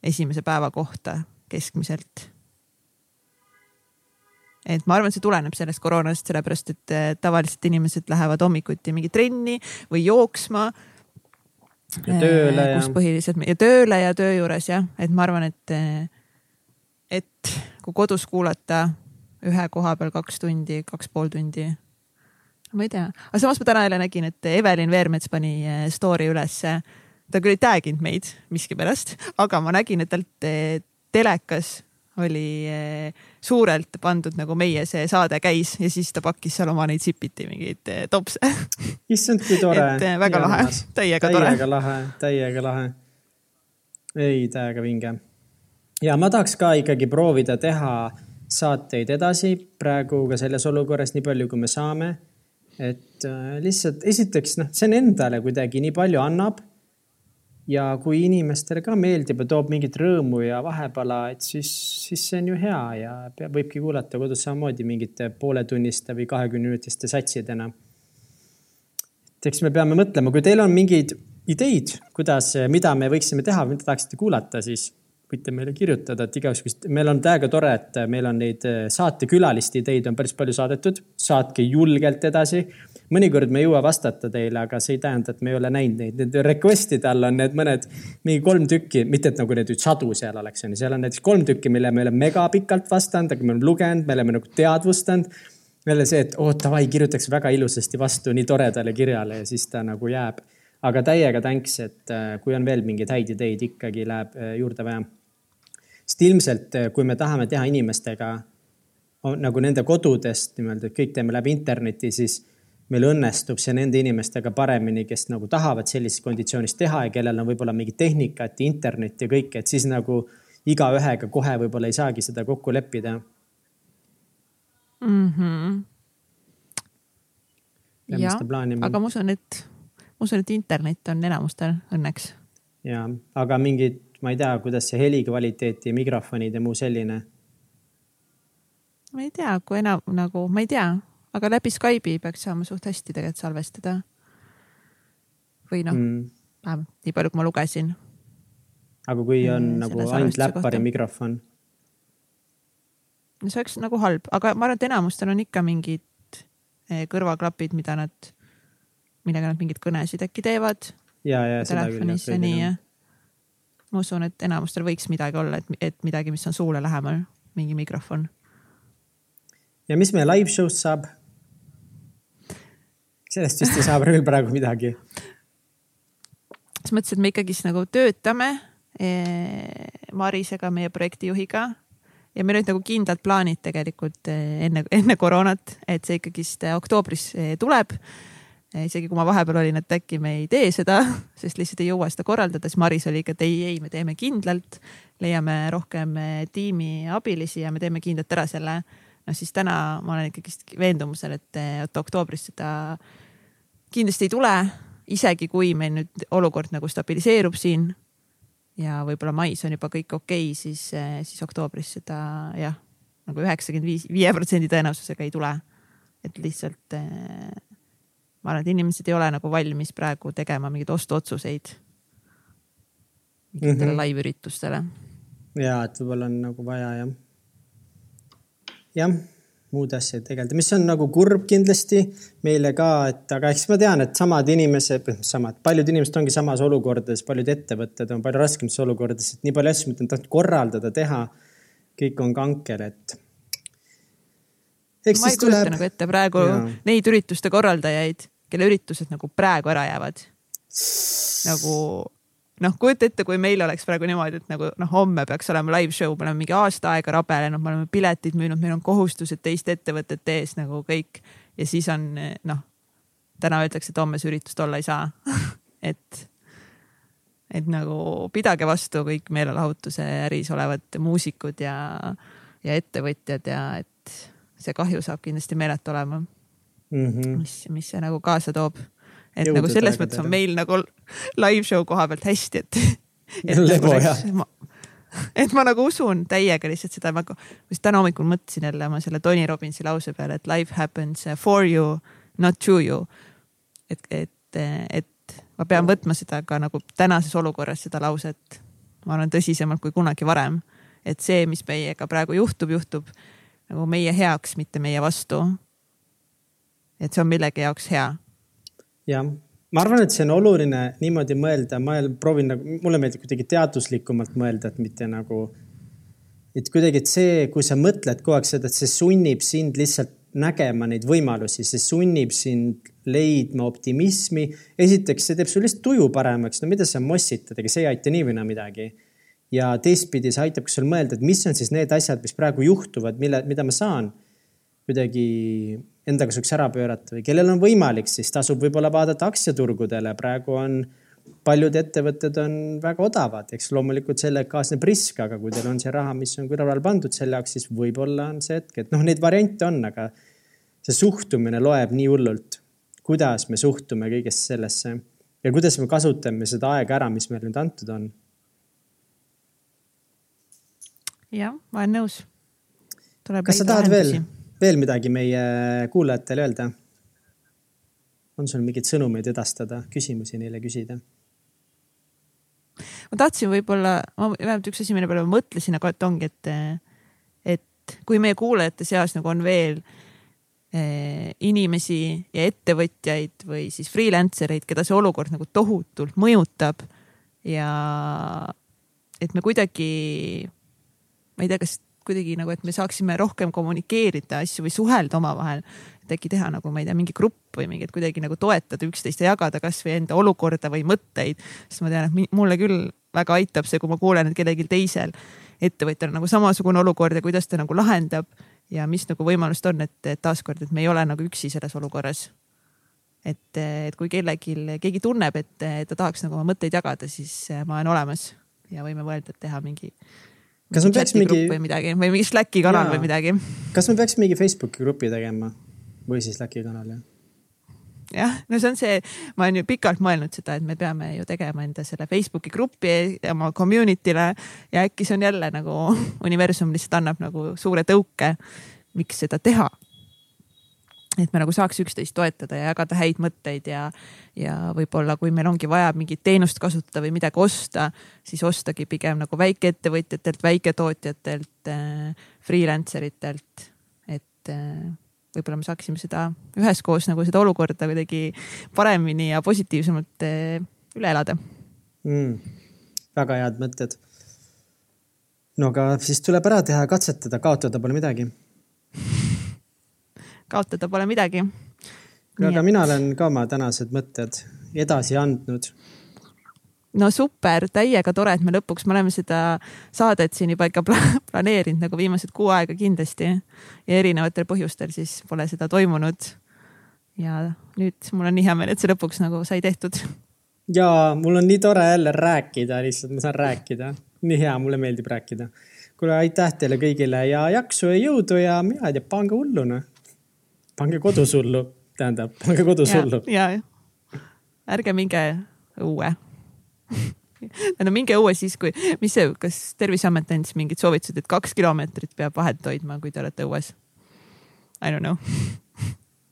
esimese päeva kohta keskmiselt. Et ma arvan, see tuleneb sellest koroonast, sellepärast et eh, tavaliselt inimesed lähevad hommikuti mingi trenni või jooksma. ja tööle kus ja. põhiliselt ja tööle ja töö juures jah, et ma arvan, et, eh, et kui kodus kuulata ühe koha peal kaks tundi, kaks pool tundi ma ei tea, aga samas ma täna jälle nägin, et Evelin Veermets pani story ülesse. ta küll ei tag inud meid miskipärast, aga ma nägin, et tal telekas oli suurelt pandud nagu meie see saade käis ja siis ta pakkis seal oma neid Zippiti mingeid topse. issand, kui tore. et väga ja lahe, täiega tore. täiega lahe, täiega lahe. ei, täiega vinge. ja ma tahaks ka ikkagi proovida teha saateid edasi praegu ka selles olukorras, nii palju kui me saame et äh, lihtsalt esiteks noh, see on endale kuidagi nii palju annab. Ja kui inimestele ka meeldib ja toob mingit rõõmu ja vahepala, et siis, siis see on ju hea ja peab, võibki kuulata kodus samamoodi mingite pooletunniste või kahekümneminutiste satsidena. et eks me peame mõtlema, kui teil on mingeid ideid, kuidas, mida me võiksime teha, mida tahaksite kuulata, siis võite meile kirjutada, et igaüks, meil on täiega tore, et meil on neid eh, saatekülaliste ideid on päris palju saadetud, saatke julgelt edasi. mõnikord me ei jõua vastata teile, aga see ei tähenda, et me ei ole näinud neid, nende request'ide all on need mõned, mingi kolm tükki, mitte et nagu neid nüüd sadu seal oleks, on ju, seal on näiteks kolm tükki, mille me oleme megapikalt vastanud, aga me oleme lugenud, me oleme nagu teadvustanud jälle see, et oo oh, davai, kirjutaks väga ilusasti vastu nii toredale kirjale ja siis ta nagu jääb. aga täiega thanks, et eh, kui on veel mingeid häid ideid, ikkagi läheb eh, juurde vaja sest ilmselt, eh, kui me tahame teha inimestega nagu nende kodudest nii-öelda, et kõik teeme läbi interneti, siis meil õnnestub see nende inimestega paremini, kes nagu tahavad sellises konditsioonis teha ja kellel on võib-olla mingit tehnikat, internet ja kõike, et siis nagu igaühega kohe võib-olla ei saagi seda kokku leppida mm. -hmm. jah, aga ma usun, et, ma usun, et internet on enamustel õnneks. ja, aga mingid ma ei tea, kuidas see helikvaliteet ja mikrofonid ja muu selline. ma ei tea, kui enam nagu, ma ei tea, aga läbi Skype'i peaks saama suht hästi tegelikult salvestada. või noh mm., vähemalt nii palju, kui ma lugesin. aga kui on mm, nagu ainult läppari kohta. mikrofon? no see oleks nagu halb, aga ma arvan, et enamustel on ikka mingid eh, kõrvaklapid, mida nad, millega nad mingeid kõnesid äkki teevad. ja, ja seda küll. telefonis ja nii jah ma usun, et enamustel võiks midagi olla, et, et midagi, mis on suule lähemal, mingi mikrofon. ja mis meie live show'st saab? sellest vist ei saa küll praegu midagi. selles mõttes, et me ikkagist nagu töötame eh, Marisega, meie projektijuhiga ja meil olid nagu kindlad plaanid tegelikult eh, enne, enne koroonat, et see ikkagist oktoobris eh, tuleb isegi kui ma vahepeal olin, et äkki me ei tee seda, [LAUGHS] sest lihtsalt ei jõua seda korraldada, siis Maris oli ikka, et ei, ei, me teeme kindlalt, leiame rohkem eh, tiimi abilisi ja me teeme kindlalt ära selle. noh, siis täna ma olen ikkagist veendumusel, et, eh, et oktoobris seda kindlasti ei tule, isegi kui meil nüüd olukord nagu stabiliseerub siin ja võib-olla mais on juba kõik okei okay,, siis, eh, siis oktoobris seda jah, nagu üheksakümmend viis, viie protsendi tõenäosusega ei tule. et lihtsalt ma arvan, et inimesed ei ole nagu valmis praegu tegema mingeid ostuotsuseid mingitele mm -hmm. live-üritustele. ja, et võib-olla on nagu vaja jah. jah, muude asjadega tegeleda, mis on nagu kurb kindlasti meile ka, et aga eks ma tean, et samad inimesed, samad, paljud inimesed ongi samas olukordades, paljud ettevõtted on palju raskemates olukordades, et nii palju asju, mida nad tahavad korraldada, teha. kõik on kankel, et Eks ma ei kujuta tuleb... nagu ette praegu ja. neid ürituste korraldajaid, kelle üritused nagu praegu ära jäävad. nagu noh, kujuta ette, kui meil oleks praegu niimoodi, et nagu noh, homme peaks olema live show, me oleme mingi aasta aega rabelenud, me oleme piletid müünud, meil on kohustused teiste ettevõtete ees nagu kõik. Ja siis on noh, täna öeldakse, et homme see üritust olla ei saa. [LAUGHS] Et, et nagu pidage vastu kõik meelelahutuse äris olevad muusikud ja, ja ettevõtjad ja et see kahju saab kindlasti meeletu olema mm, -hmm. mis, mis see nagu kaasa toob. et Jõudu nagu selles mõttes on meil nagu live show koha pealt hästi, et, [LAUGHS] et. Lebo jah ma, et ma nagu usun täiega lihtsalt seda, ma täna hommikul mõtlesin jälle oma selle Tony Robbinsi lause peale, et life happens for you, not to you. et, et, et ma pean võtma seda ka nagu tänases olukorras, seda lauset, ma arvan tõsisemalt kui kunagi varem. et see, mis meiega praegu juhtub, juhtub nagu meie heaks, mitte meie vastu et see on millegi jaoks hea. jah, ma arvan, et see on oluline niimoodi mõelda, ma proovin nagu, mulle meeldib kuidagi teaduslikumalt mõelda, et mitte nagu, et kuidagi, et see, kui sa mõtled kogu aeg seda, et see sunnib sind lihtsalt nägema neid võimalusi, see sunnib sind leidma optimismi. esiteks, see teeb sul lihtsalt tuju paremaks, no mida sa mossitad, ega see ei aita nii või naa midagi. ja teistpidi, see aitab sul mõelda, et mis on siis need asjad, mis praegu juhtuvad, mille, mida ma saan kuidagi enda kasuks ära pöörata või kellel on võimalik, siis tasub võib-olla vaadata aktsiaturgudele. praegu on, paljud ettevõtted on väga odavad, eks loomulikult sellega kaasneb risk, aga kui teil on see raha, mis on kõrvale pandud selle jaoks, siis võib-olla on see hetk, et noh, neid variante on, aga see suhtumine loeb nii hullult kuidas me suhtume kõigesse sellesse ja kuidas me kasutame seda aega ära, mis meile nüüd antud on. jah, ma olen nõus. kas sa tahad lahendusi. veel, veel midagi meie kuulajatele öelda? on sul mingeid sõnumeid edastada, küsimusi neile küsida? ma tahtsin võib-olla, ma vähemalt üks asi, mille peale ma mõtlesin, aga et ongi, et, et kui meie kuulajate seas nagu on veel eh, inimesi ja ettevõtjaid või siis freelancer eid, keda see olukord nagu tohutult mõjutab ja et me kuidagi, ma ei tea, kas kuidagi nagu, et me saaksime rohkem kommunikeerida asju või suhelda omavahel. et äkki teha nagu, ma ei tea, mingi grupp või mingi, et kuidagi nagu toetada üksteist ja jagada kasvõi enda olukorda või mõtteid. sest ma tean, et mulle küll väga aitab see, kui ma kuulen, et kellelgi teisel ettevõtjal on nagu samasugune olukord ja kuidas ta nagu lahendab ja mis nagu võimalust on, et, taaskord, et me ei ole nagu üksi selles olukorras. et, et kui kellelgi, keegi tunneb, et ta tahaks nagu oma mõtteid jagada, siis ma olen olemas ja võime mõelda, et teha mingi kas me peaks mingi. või midagi või mingi Slacki kanal Jaa. või midagi. kas me peaks mingi Facebooki grupi tegema või siis Slacki kanal jah? jah, no see on see, ma olen ju pikalt mõelnud seda, et me peame ju tegema enda selle Facebooki grupi oma community'le ja äkki see on jälle nagu universum lihtsalt annab nagu suure tõuke, miks seda teha et me nagu saaks üksteist toetada ja jagada häid mõtteid ja, ja võib-olla, kui meil ongi vaja mingit teenust kasutada või midagi osta, siis ostagi pigem nagu väikeettevõtjatelt, väiketootjatelt äh,, freelancer itelt, et äh, võib-olla me saaksime seda üheskoos nagu seda olukorda kuidagi paremini ja positiivsemalt äh, üle elada mm,. väga head mõtted. no aga siis tuleb ära teha, katsetada, kaotada pole midagi kaotada pole midagi. aga et... mina olen ka oma tänased mõtted edasi andnud. no super, täiega tore, et me lõpuks, me oleme seda saadet siin juba ikka [LAUGHS] planeerinud nagu viimased kuu aega kindlasti ja erinevatel põhjustel siis pole seda toimunud. ja nüüd mul on nii hea meel, et see lõpuks nagu sai tehtud. ja mul on nii tore jälle rääkida, lihtsalt ma saan rääkida, nii hea, mulle meeldib rääkida kuule, aitäh teile kõigile ja jaksu ja jõudu ja mina ei tea, pange hullu noh pange kodus hullu, tähendab, pange kodus hullu. ja, ja, ärge minge õue no minge õue siis, kui, mis see, kas Terviseamet andis mingid soovitused, et kaks kilomeetrit peab vahet hoidma, kui te olete õues? I don't know.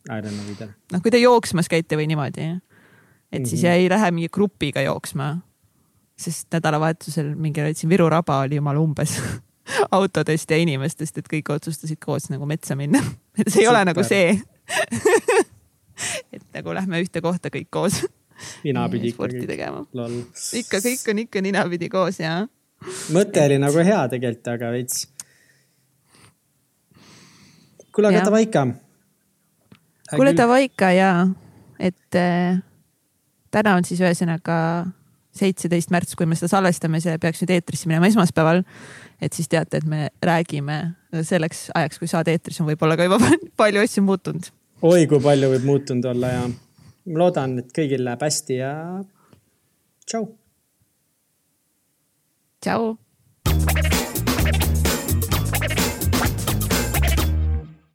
I don't know either. noh, kui te jooksmas käite või niimoodi, et mm -hmm. siis ei lähe mingi grupiga jooksma. sest nädalavahetusel mingi siin Viru raba oli jumala umbes [LAUGHS] [LAUGHS] autodest ja inimestest, et kõik otsustasid koos nagu metsa minna. [LAUGHS] et see ei Super. ole nagu see [LAUGHS] et nagu lähme ühte kohta kõik koos. ninapidi tegema. ikka, kõik on ikka ninapidi koos ja. mõte oli nagu hea tegelikult, aga veits. kuule, aga davai ikka. kuule, davai ikka ja, et äh, täna on siis ühesõnaga seitseteist märts, kui me seda salvestame, see peaks nüüd eetrisse minema esmaspäeval et siis teate, et me räägime selleks ajaks, kui saade eetris on võib-olla ka juba [LAUGHS] palju asju muutunud. oi, kui palju võib muutunud olla ja ma loodan, et kõigil läheb hästi ja tšau. tšau